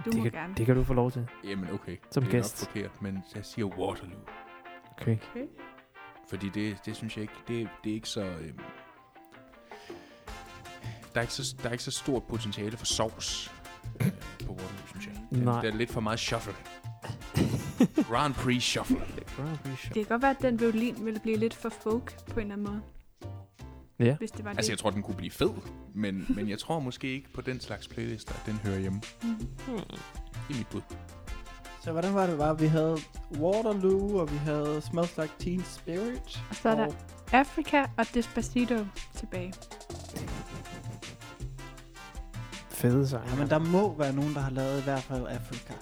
Du det må kan, gerne. det kan du få lov til. Jamen, okay. Som det er gæst. nok forkert, men jeg siger Waterloo. Okay. Okay. Fordi det, det synes jeg ikke, det, det er ikke så... Øhm, der, er ikke så, der er ikke så stort potentiale for sovs øh, på Waterloo, synes jeg. Det, Nej. Der er lidt for meget shuffle. Grand Prix shuffle. Det kan godt være, at den violin ville blive lidt for folk på en eller anden måde. Ja. Hvis det var Altså, jeg det. tror, den kunne blive fed, men, men jeg tror måske ikke på den slags playlister, at den hører hjemme. Det er mit bud. Så hvordan var det, var? Vi havde Waterloo, og vi havde Smells Like Teen Spirit. Og så er der Africa og Despacito tilbage. Fede sang. Ja, men der må være nogen, der har lavet i hvert fald Afrika.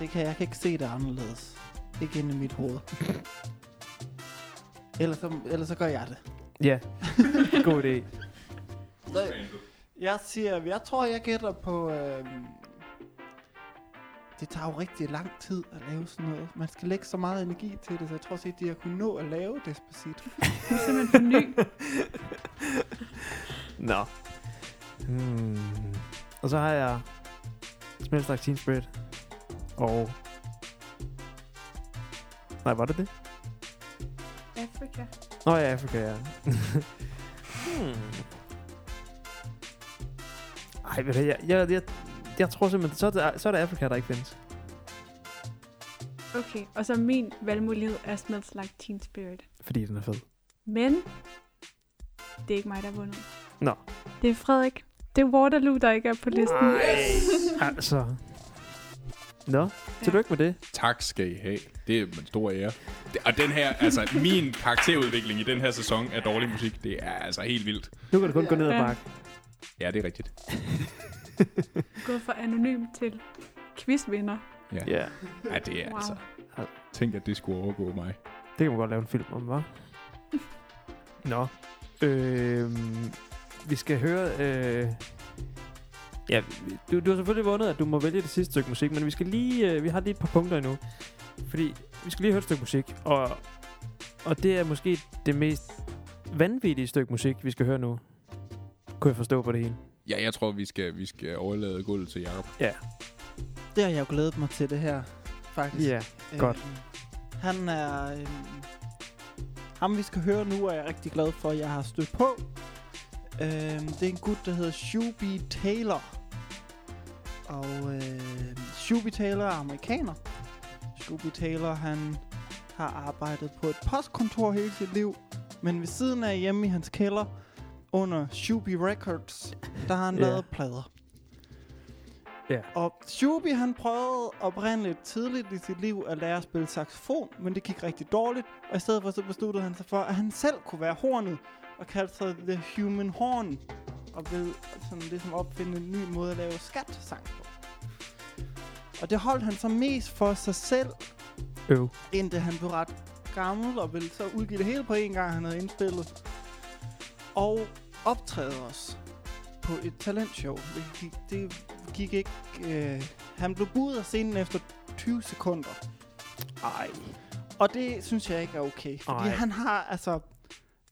Det kan, jeg kan ikke se det anderledes. Ikke inde i mit hoved. ellers, så, ellers så gør jeg det. Ja, god idé. Så, jeg siger, jeg tror, jeg gætter på... Øhm, det tager jo rigtig lang tid at lave sådan noget. Man skal lægge så meget energi til det, så jeg tror set, de har kunnet nå at lave Despacito. Du er simpelthen for ny. Nå. Hmm. Og så har jeg Smells Like Teen Spirit. Og... Nej, var det det? Africa. Nå ja, Afrika, ja. hmm. Ej, ved du, jeg, jeg, jeg, jeg tror simpelthen, så er, det, så er det Afrika, der ikke findes. Okay, og så min valgmulighed er Smells Like Teen Spirit. Fordi den er fed. Men det er ikke mig, der har vundet. Nå. Det er Frederik. Det er Waterloo, der ikke er på listen. Altså. Nå, tillykke med det. Tak skal I have. Det er en stor ære. Det- Og den her, altså min karakterudvikling i den her sæson af dårlig musik, det er altså helt vildt. Nu kan du kun gå ned ad Ja. bakke. Ja, det er rigtigt. Gået fra anonym til quizvinder. Ja, Ja, ja det er Wow. altså... Tænk, at det skulle overgå mig. det kan man godt lave en film om, hva'? Nå. Øhm, vi skal høre... Øh, ja, du, du har selvfølgelig vundet, at du må vælge det sidste stykke musik, men vi skal lige... Øh, vi har lige et par punkter endnu. Fordi vi skal lige høre et stykke musik, og, og det er måske det mest vanvittige stykke musik, vi skal høre nu. Kunne jeg forstå på det hele. Ja, jeg tror, vi skal, vi skal overlade gulvet til Jacob. Det har jeg jo glædet mig til det her, faktisk. Ja, godt. Øhm, han er... Øhm, ham, vi skal høre nu, er jeg rigtig glad for, at jeg har stødt på. Øhm, det er en gut, der hedder Shuby Taylor. Og øh, Shuby Taylor er amerikaner. Shuby Taylor, han har arbejdet på et postkontor hele sit liv. Men ved siden af hjemme i hans kælder, under Shuby Records, der har han Ja. lavet plader. Ja. Og Shuby, han prøvede oprindeligt tidligt i sit liv at lære at spille saxofon, men det gik rigtig dårligt. Og i stedet for så besluttede han sig for, at han selv kunne være hornet, og kaldte sig The Human Horn. Og ville sådan ligesom opfinde en ny måde at lave skat-sang på. Og det holdt han så mest for sig selv, Øv. indtil han blev ret gammel, og ville så udgive det hele på en gang, han havde indspillet. Og optræde også på et talentshow. Det gik, det gik ikke... Øh, han blev budet af scenen efter 20 sekunder. Ej. Og det synes jeg ikke er okay. Fordi Ej. han har, altså...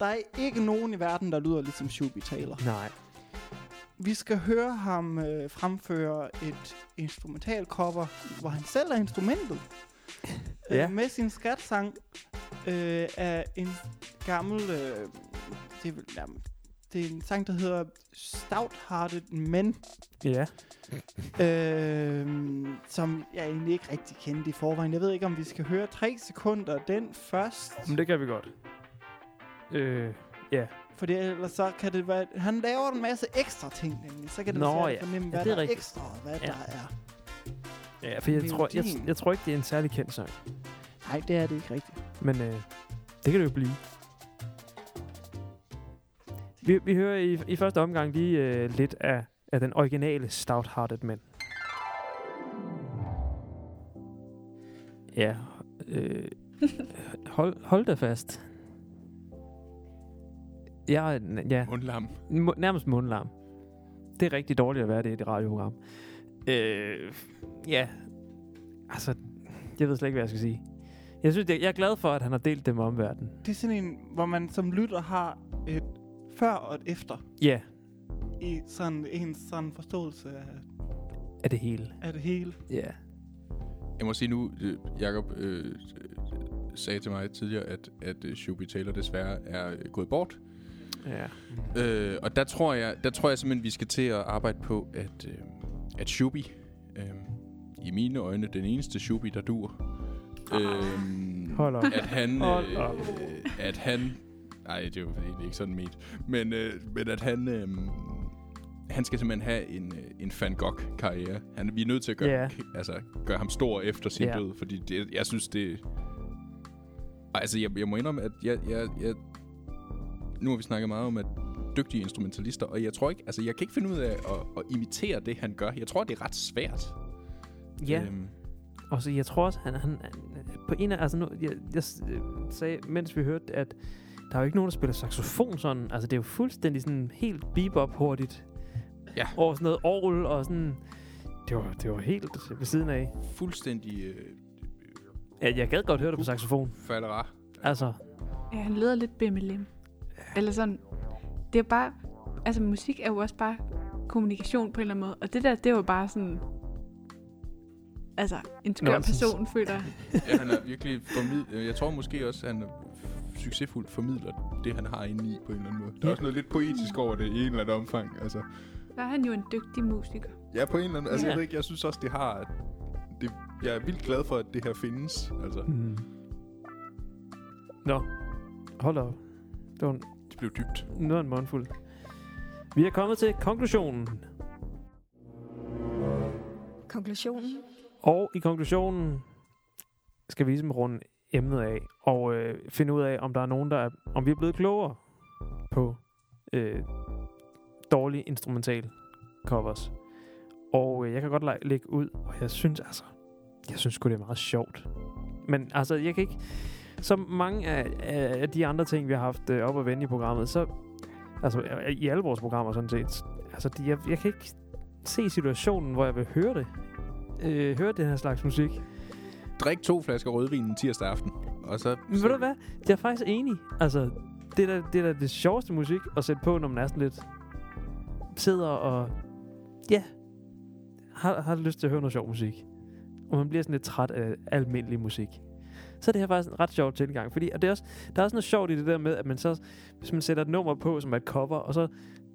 Der er ikke nogen i verden, der lyder ligesom Shuby Taylor. Nej. vi skal høre ham øh, fremføre et instrumentalcover, hvor han selv er instrumentet. Ja. øh, med sin skatsang øh, af en gammel... Øh, det, er, jamen, det er en sang, der hedder Stout-Hearted Men, Ja. øh, som jeg egentlig ikke rigtig kendte i forvejen. Jeg ved ikke, om vi skal høre tre sekunder den først. Men det kan vi godt. Øh, ja. For ellers så kan det være... Han laver en masse ekstra ting, nemlig. Så kan det Nå, være ja. fornemme, Ja, hvad det er der er ekstra, og hvad Ja. der er. Ja, for jeg tror, jeg, jeg tror ikke, det er en særlig kendt sang. Nej, det er det ikke rigtigt. Men øh, det kan det jo blive. Vi, vi hører i, i første omgang lige øh, lidt af, af den originale Stout-Hearted Man. Ja, øh, hold, hold da fast. Jeg er, ja, Mundlam. Mu- nærmest mundlarm. Det er rigtig dårligt at være det i et radioprogram. Øh, ja, altså, jeg ved slet ikke, hvad jeg skal sige. Jeg synes, det, jeg er glad for, at han har delt det med omverdenen. Det er sådan en, hvor man som lytter har et før og et efter Ja, i sådan en sådan forståelse af, er det hele. af det hele. Ja. Jeg må sige nu, øh, Jacob øh, sagde til mig tidligere, at, at øh, Shubi Taylor desværre er øh, gået bort. Ja. Øh, og der tror jeg, der tror jeg simpelthen, vi skal til at arbejde på, at, øh, at Shubi, øh, i mine øjne, den eneste Shubi, der dur, øh, Hold op. at han, Hold øh, op. at han, nej, det er jo egentlig ikke sådan ment, men, øh, men at han, øh, han skal simpelthen have en, øh, en Van Gogh-karriere. Han, vi er nødt til at gøre, yeah. altså, gøre ham stor efter sin Ja. død, fordi det, jeg synes, det... Altså, jeg, jeg må indrømme, at jeg, jeg, jeg, nu har vi snakket meget om, at dygtige instrumentalister, og jeg tror ikke, altså, jeg kan ikke finde ud af at, at imitere det, han gør. Jeg tror, det er ret svært. Ja, Øhm, og så jeg tror også, han, han, han på en af, altså nu, jeg, jeg øh, sagde, mens vi hørte, at der er jo ikke nogen, der spiller saxofon sådan. Altså, det er jo fuldstændig sådan helt bebop hurtigt. Ja. Og sådan noget orgel og sådan... Det var, det var helt ved siden af. fuldstændig øh, Ja, jeg gad godt høre det på saxofon. falderar. Altså, Ja, han lyder lidt bimmelim. Eller sådan, det er bare, altså musik er jo også bare kommunikation på en eller anden måde. Og det der, det er jo bare sådan, altså en skør Nonsens. person, føler jeg. Ja, han er virkelig formidlet. Jeg tror måske også, at han succesfuldt formidler det, han har inde i på en eller anden måde. Der er Ja. også noget lidt poetisk over det i en eller anden omfang. Altså, Så er han jo en dygtig musiker. ja, på en eller anden... Altså, Ja. jeg, ved ikke, jeg synes også, det har... Det, jeg er vildt glad for, at det her findes. Altså, hmm. Nå, hold op. Det var en, det blev dybt. noget en mundfuld. Vi er kommet til konklusionen. Konklusionen. Og i konklusionen skal vi ligesom runde emnet af og øh, finde ud af, om der er nogen, der er, om vi er blevet klogere på øh, dårlige instrumental covers. Og øh, jeg kan godt læ- lægge ud, og jeg synes altså, jeg synes sgu det er meget sjovt. Men altså, jeg kan ikke, som mange af, af de andre ting, vi har haft øh, op at vende i programmet, så, altså øh, i alle vores programmer sådan set, altså de, jeg, jeg kan ikke se situationen, hvor jeg vil høre det. Øh, høre den her slags musik. Drik to flasker rødvin tirsdag aften. Og så... Men ved du hvad? Jeg er faktisk enig. Altså, det er da det, er da det sjoveste musik at sætte på, når man er sådan lidt... Sidder og... Ja. Har, har lyst til at høre noget sjov musik. Og man bliver sådan lidt træt af almindelig musik. Så er det her faktisk en ret sjov tilgang. Fordi og det er også, der er også noget sjovt i det der med, at man så... Hvis man sætter et nummer på, som er et cover, og så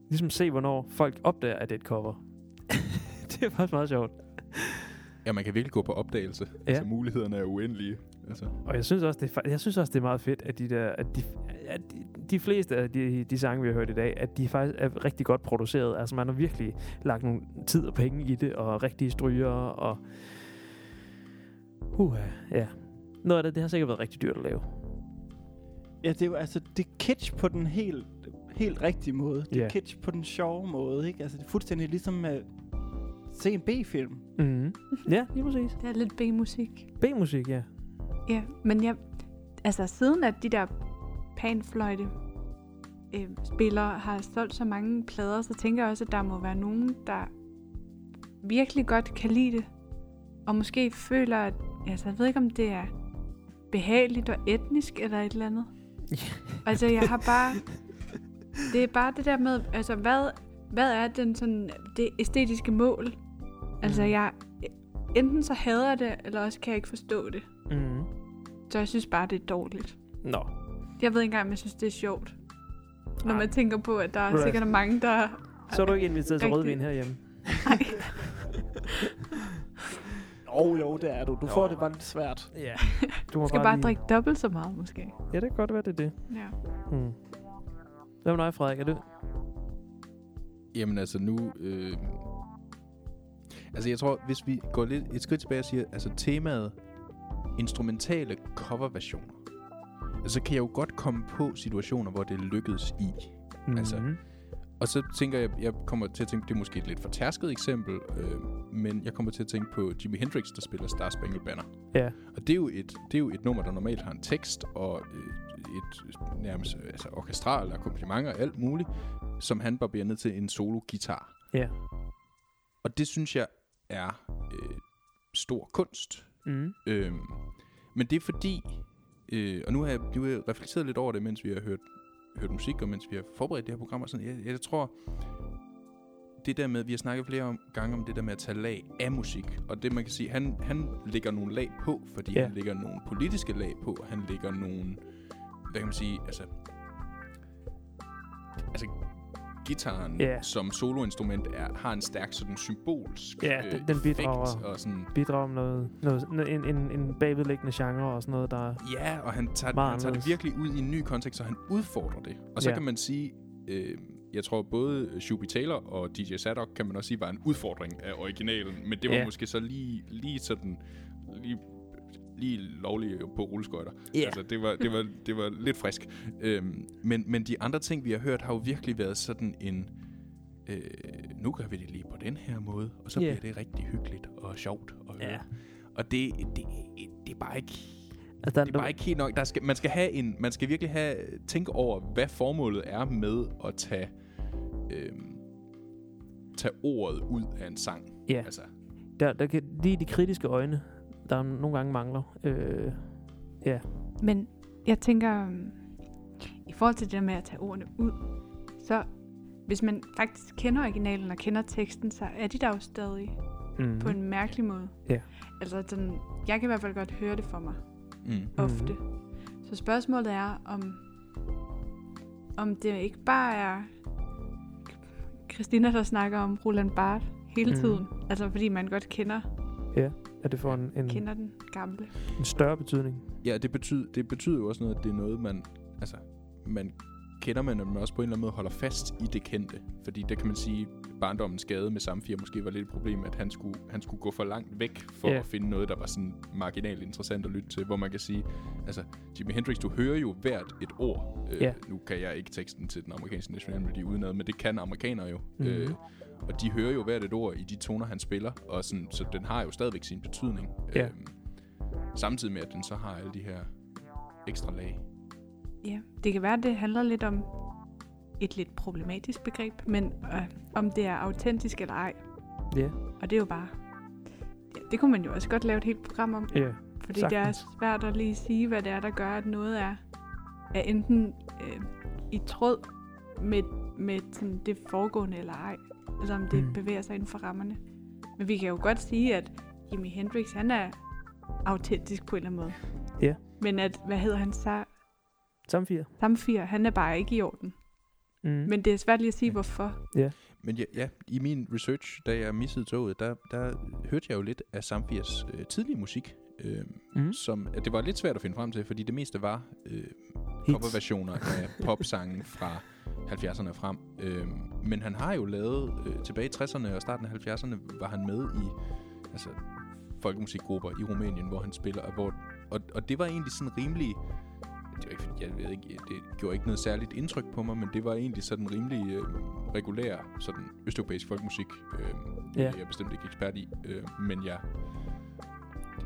ligesom se, hvornår folk opdager, at det er et cover. det er faktisk meget sjovt. Ja, man kan virkelig gå på opdagelse. Ja. Altså, mulighederne er uendelige. Altså. Og jeg synes også, det er, jeg synes også, det er meget fedt, at de der, at de, at de, de fleste af de, de sange, vi har hørt i dag, at de faktisk er rigtig godt produceret. Altså, man har virkelig lagt nogle tid og penge i det, og rigtige stryger, og... Uh, ja. Noget af det, det har sikkert været rigtig dyrt at lave. Ja, det er jo altså, det er kitsch på den helt, helt rigtige måde. Det er kitsch på den sjove måde, ikke? Altså, det er fuldstændig ligesom at se en B-film. Mm. Ja, lige præcis. Det er lidt B-musik. B-musik, ja. Ja, men jeg, altså siden at de der panfløjte øh, spillere har solgt så mange plader, så tænker jeg også, at der må være nogen, der virkelig godt kan lide det. Og måske føler, at altså, jeg ved ikke, om det er behageligt og etnisk eller et eller andet. altså, jeg har bare... Det er bare det der med, altså, hvad, hvad er den sådan, det æstetiske mål? Altså, Mm. jeg, enten så hader jeg det, eller også kan jeg ikke forstå det. Mm. Så jeg synes bare, det er dårligt. Nå. Jeg ved ikke engang, om jeg synes, det er sjovt. Når Ej. man tænker på, at der er Right. sikkert mange, der... Så er du ikke inviteret til rødvin herhjemme. Nej. Jo, jo, det er du. Du får det bare lidt svært. Ja. Du må skal bare lige... drikke dobbelt så meget, måske. Ja, det kan godt være, det er det. Ja. Hmm. Hvad med dig, Frederik? Er du... Jamen altså nu... Øh, altså jeg tror, hvis vi går lidt et skridt tilbage og siger, altså temaet instrumentale coverversioner, altså, så kan jeg jo godt komme på situationer, hvor det lykkedes i. Altså, Mhm. Og så tænker jeg, jeg kommer til at tænke, det er måske et lidt fortærsket eksempel, øh, men jeg kommer til at tænke på Jimi Hendrix, der spiller Star Spangled Banner. Ja. Og det er jo et, det er jo et nummer, der normalt har en tekst og øh, et nærmest altså orkestral akkompagnement og alt muligt, som han barberer ned til en solo guitar. Ja. Og det synes jeg er øh, stor kunst. Mm. Øhm, men det er fordi, øh, og nu har, jeg, nu har jeg reflekteret lidt over det, mens vi har hørt, hørt musik, og mens vi har forberedt det her program, og sådan, jeg, jeg tror, det der med, vi har snakket flere om, gange om det der med at tage lag af musik, og det man kan sige, han, han lægger nogle lag på, fordi Ja. han lægger nogle politiske lag på, han lægger nogle, hvad kan man sige, altså, altså gitaren Ja. som soloinstrument er, har en stærk sådan symbolsk Ja, den- den bidrager. effekt, og sådan Bidrager med noget, noget, en, en, en bagvedliggende genre og sådan noget, der... Ja, og han tager, han tager det virkelig ud i en ny kontekst, så han udfordrer det. Og så Ja. kan man sige, øh, jeg tror både Shubi Taylor og DJ Sadok, kan man også sige, var en udfordring af originalen. Men det var Ja. måske så lige, lige sådan, lige, lige lovligt på rulleskøjter. Ja. Altså, det var, det var, det var lidt frisk. Øhm, men, men de andre ting, vi har hørt, har jo virkelig været sådan en... Øh, nu gør vi det lige på den her måde, og så Ja. bliver det rigtig hyggeligt og sjovt at høre. Ja. Og det, det, det er bare ikke Altså, der, det er bare ikke helt nok. Der skal, man, skal have en, man skal virkelig have, tænke over, hvad formålet er med at tage, øhm, tage ordet ud af en sang. Ja. Altså, der, der kan lige de kritiske øjne, der nogle gange mangler. Øh, ja. Men jeg tænker, øhm, i forhold til det der med at tage ordene ud, så hvis man faktisk kender originalen og kender teksten, så er de der jo stadig Mm. på en mærkelig måde. Ja. Altså, den, jeg kan i hvert fald godt høre det for mig, mm. ofte. Så spørgsmålet er, om, om det ikke bare er Christina, der snakker om Roland Barth hele Mhm. tiden. Altså, fordi man godt kender, At det får en, en, kender den gamle. en større betydning. Ja, det betyder, det betyder jo også noget, at det er noget, man, altså, man kender man, og man også på en eller anden måde holder fast i det kendte. Fordi det kan man sige, barndommens skade med Samfir måske var lidt et problem, at han skulle, han skulle gå for langt væk for Ja. at finde noget, der var sådan marginalt interessant at lytte til. Hvor man kan sige, altså Jimi Hendrix, du hører jo hvert et ord. Øh, Ja. Nu kan jeg ikke teksten til den amerikanske nationalmelodi udenad, men det kan amerikanere jo. Mhm. Øh, og de hører jo hvert et ord i de toner, han spiller, og sådan, så den har jo stadigvæk sin betydning. Ja. Øhm, samtidig med, at den så har alle de her ekstra lag. Ja, det kan være, at det handler lidt om et lidt problematisk begreb, men øh, om det er autentisk eller ej. Ja. Og det er jo bare... Ja, det kunne man jo også godt lave et helt program om, Ja. fordi det er sagtens. svært at lige sige, hvad det er, der gør, at noget er, er enten øh, i tråd med, med sådan det foregående eller ej. Altså om det Mm. bevæger sig inden for rammerne. Men vi kan jo godt sige, at Jimi Hendrix, han er autentisk på en eller anden måde. Ja. Men at, hvad hedder han så? Samfir. Samfir, han er bare ikke i orden. Mm. Men det er svært lige at sige, hvorfor. Men ja, ja, i min research, da jeg missede toget, der, der hørte jeg jo lidt af Samfirs øh, tidlige musik. Øh, Mm. som, at det var lidt svært at finde frem til, fordi det meste var øh, coverversioner af popsange fra 70'erne og frem. Øh, men han har jo lavet, øh, tilbage i 60'erne og starten af 70'erne, var han med i altså, folkemusikgrupper i Rumænien, hvor han spiller, og, hvor, og, og det var egentlig sådan rimelig, det var ikke, jeg ved ikke, det gjorde ikke noget særligt indtryk på mig, men det var egentlig sådan rimelig øh, regulær, sådan østeuropæisk folkemusik. Øh, Ja. Jeg er bestemt ikke ekspert i, øh, men jeg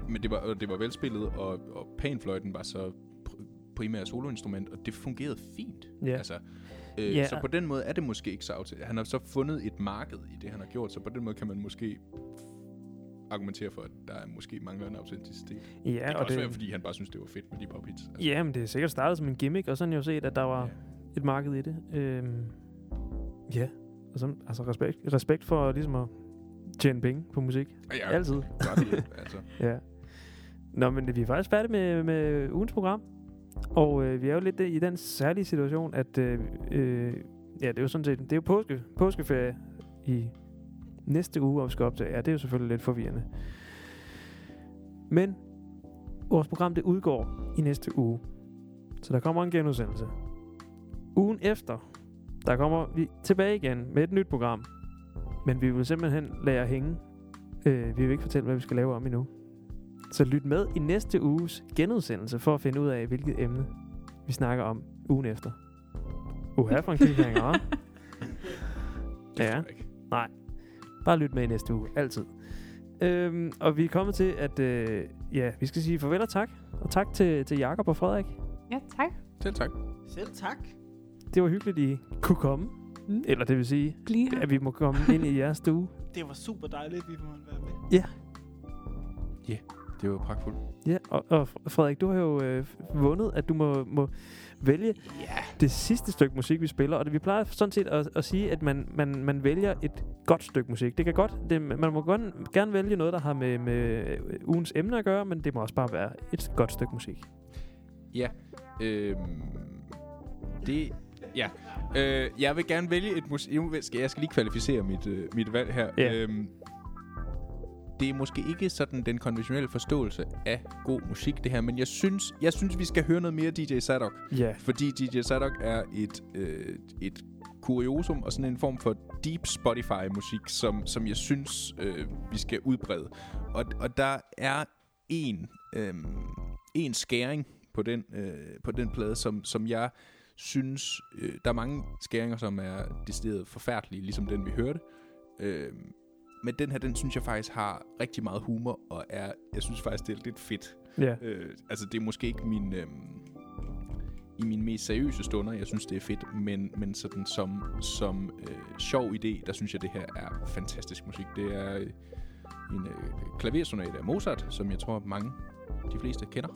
men det var, det var velspillet, og, og panfløjten var så pr- primært soloinstrument, og det fungerede fint. Ja. Altså, øh, Ja. Så på den måde er det måske ikke så autentisk. Han har så fundet et marked i det, han har gjort, så på den måde kan man måske argumentere for, at der er måske mangler en autenticitet. Ja, det kan og også det, være, fordi han bare synes, det var fedt med de pop hits. Altså, ja, men det er sikkert startet som en gimmick, og sådan har jeg jo set, at der var ja. et marked i det. Øhm, ja, og så, altså respekt, respekt for ligesom at tjene penge på musik. Ja, Altid. Gør det, altså. Ja. Nå, men vi er faktisk færdige med, med ugens program. Og øh, vi er jo lidt i den særlige situation, at øh, øh, ja, det er jo sådan set, det er jo påske, påskeferie i næste uge, og vi skal optage. Ja, det er jo selvfølgelig lidt forvirrende. Men vores program, det udgår i næste uge. Så der kommer en genudsendelse. Ugen efter, der kommer vi tilbage igen med et nyt program. Men vi vil simpelthen lade jer hænge. Øh, vi vil ikke fortælle, hvad vi skal lave om endnu. Så lyt med i næste uges genudsendelse for at finde ud af, hvilket emne vi snakker om ugen efter. Uha, for en cliffhanger, hva'? Det Ja. ikke. Bare lyt med i næste uge, altid. Øhm, og vi er kommet til, at øh, ja, vi skal sige farvel og tak. Og tak til, til Jakob og Frederik. Ja, tak. Selv tak. Selv tak. Det var hyggeligt, I kunne komme. Mm. Eller det vil sige, Bliv her. at vi må komme ind i jeres stue. Det var super dejligt, at vi måtte være med. Det var pragtfuldt. Ja, og, og Frederik, du har jo øh, vundet, at du må, må vælge Ja. det sidste stykke musik, vi spiller. Og det, vi plejer sådan set at, at sige, at man, man, man vælger et godt stykke musik. Det kan godt, det, man må gerne, gerne vælge noget, der har med, med øh, ugens emne at gøre, men det må også bare være et godt stykke musik. Øhm, det... Ja. Øh, jeg vil gerne vælge et musik... Jeg skal lige kvalificere mit, øh, mit valg her. Ja. Øhm, det er måske ikke sådan den konventionelle forståelse af god musik, det her, men jeg synes, jeg synes vi skal høre noget mere DJ Sadok. Ja, Fordi DJ Sadok er et, øh, et kuriosum og sådan en form for deep Spotify-musik, som, som jeg synes, øh, vi skal udbrede. Og, og der er en, øh, en skæring på den, øh, på den plade, som, som jeg synes... Øh, der er mange skæringer, som er decideret forfærdelige, ligesom den, vi hørte. Øh, men den her, den synes jeg faktisk har rigtig meget humor, og er, jeg synes faktisk, det er lidt fedt. ja. Øh, altså, det er måske ikke min... Øh, i mine mest seriøse stunder, jeg synes, det er fedt, men, men sådan som, som øh, sjov idé, der synes jeg, det her er fantastisk musik. Det er øh, en øh, klaversonate af Mozart, som jeg tror mange, de fleste kender.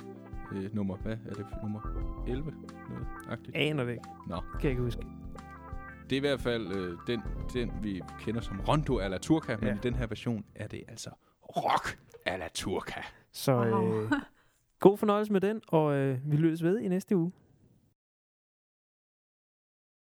Øh, nummer, hvad er det? Nummer 11? Noget agtigt. Aner det ikke. Nå. Kan jeg ikke huske. Det er i hvert fald øh, den, den, vi kender som Rondo a la Turca, men Ja. i den her version er det altså Rock a la Turca. Så Wow. øh, god fornøjelse med den, og øh, vi lyttes ved i næste uge.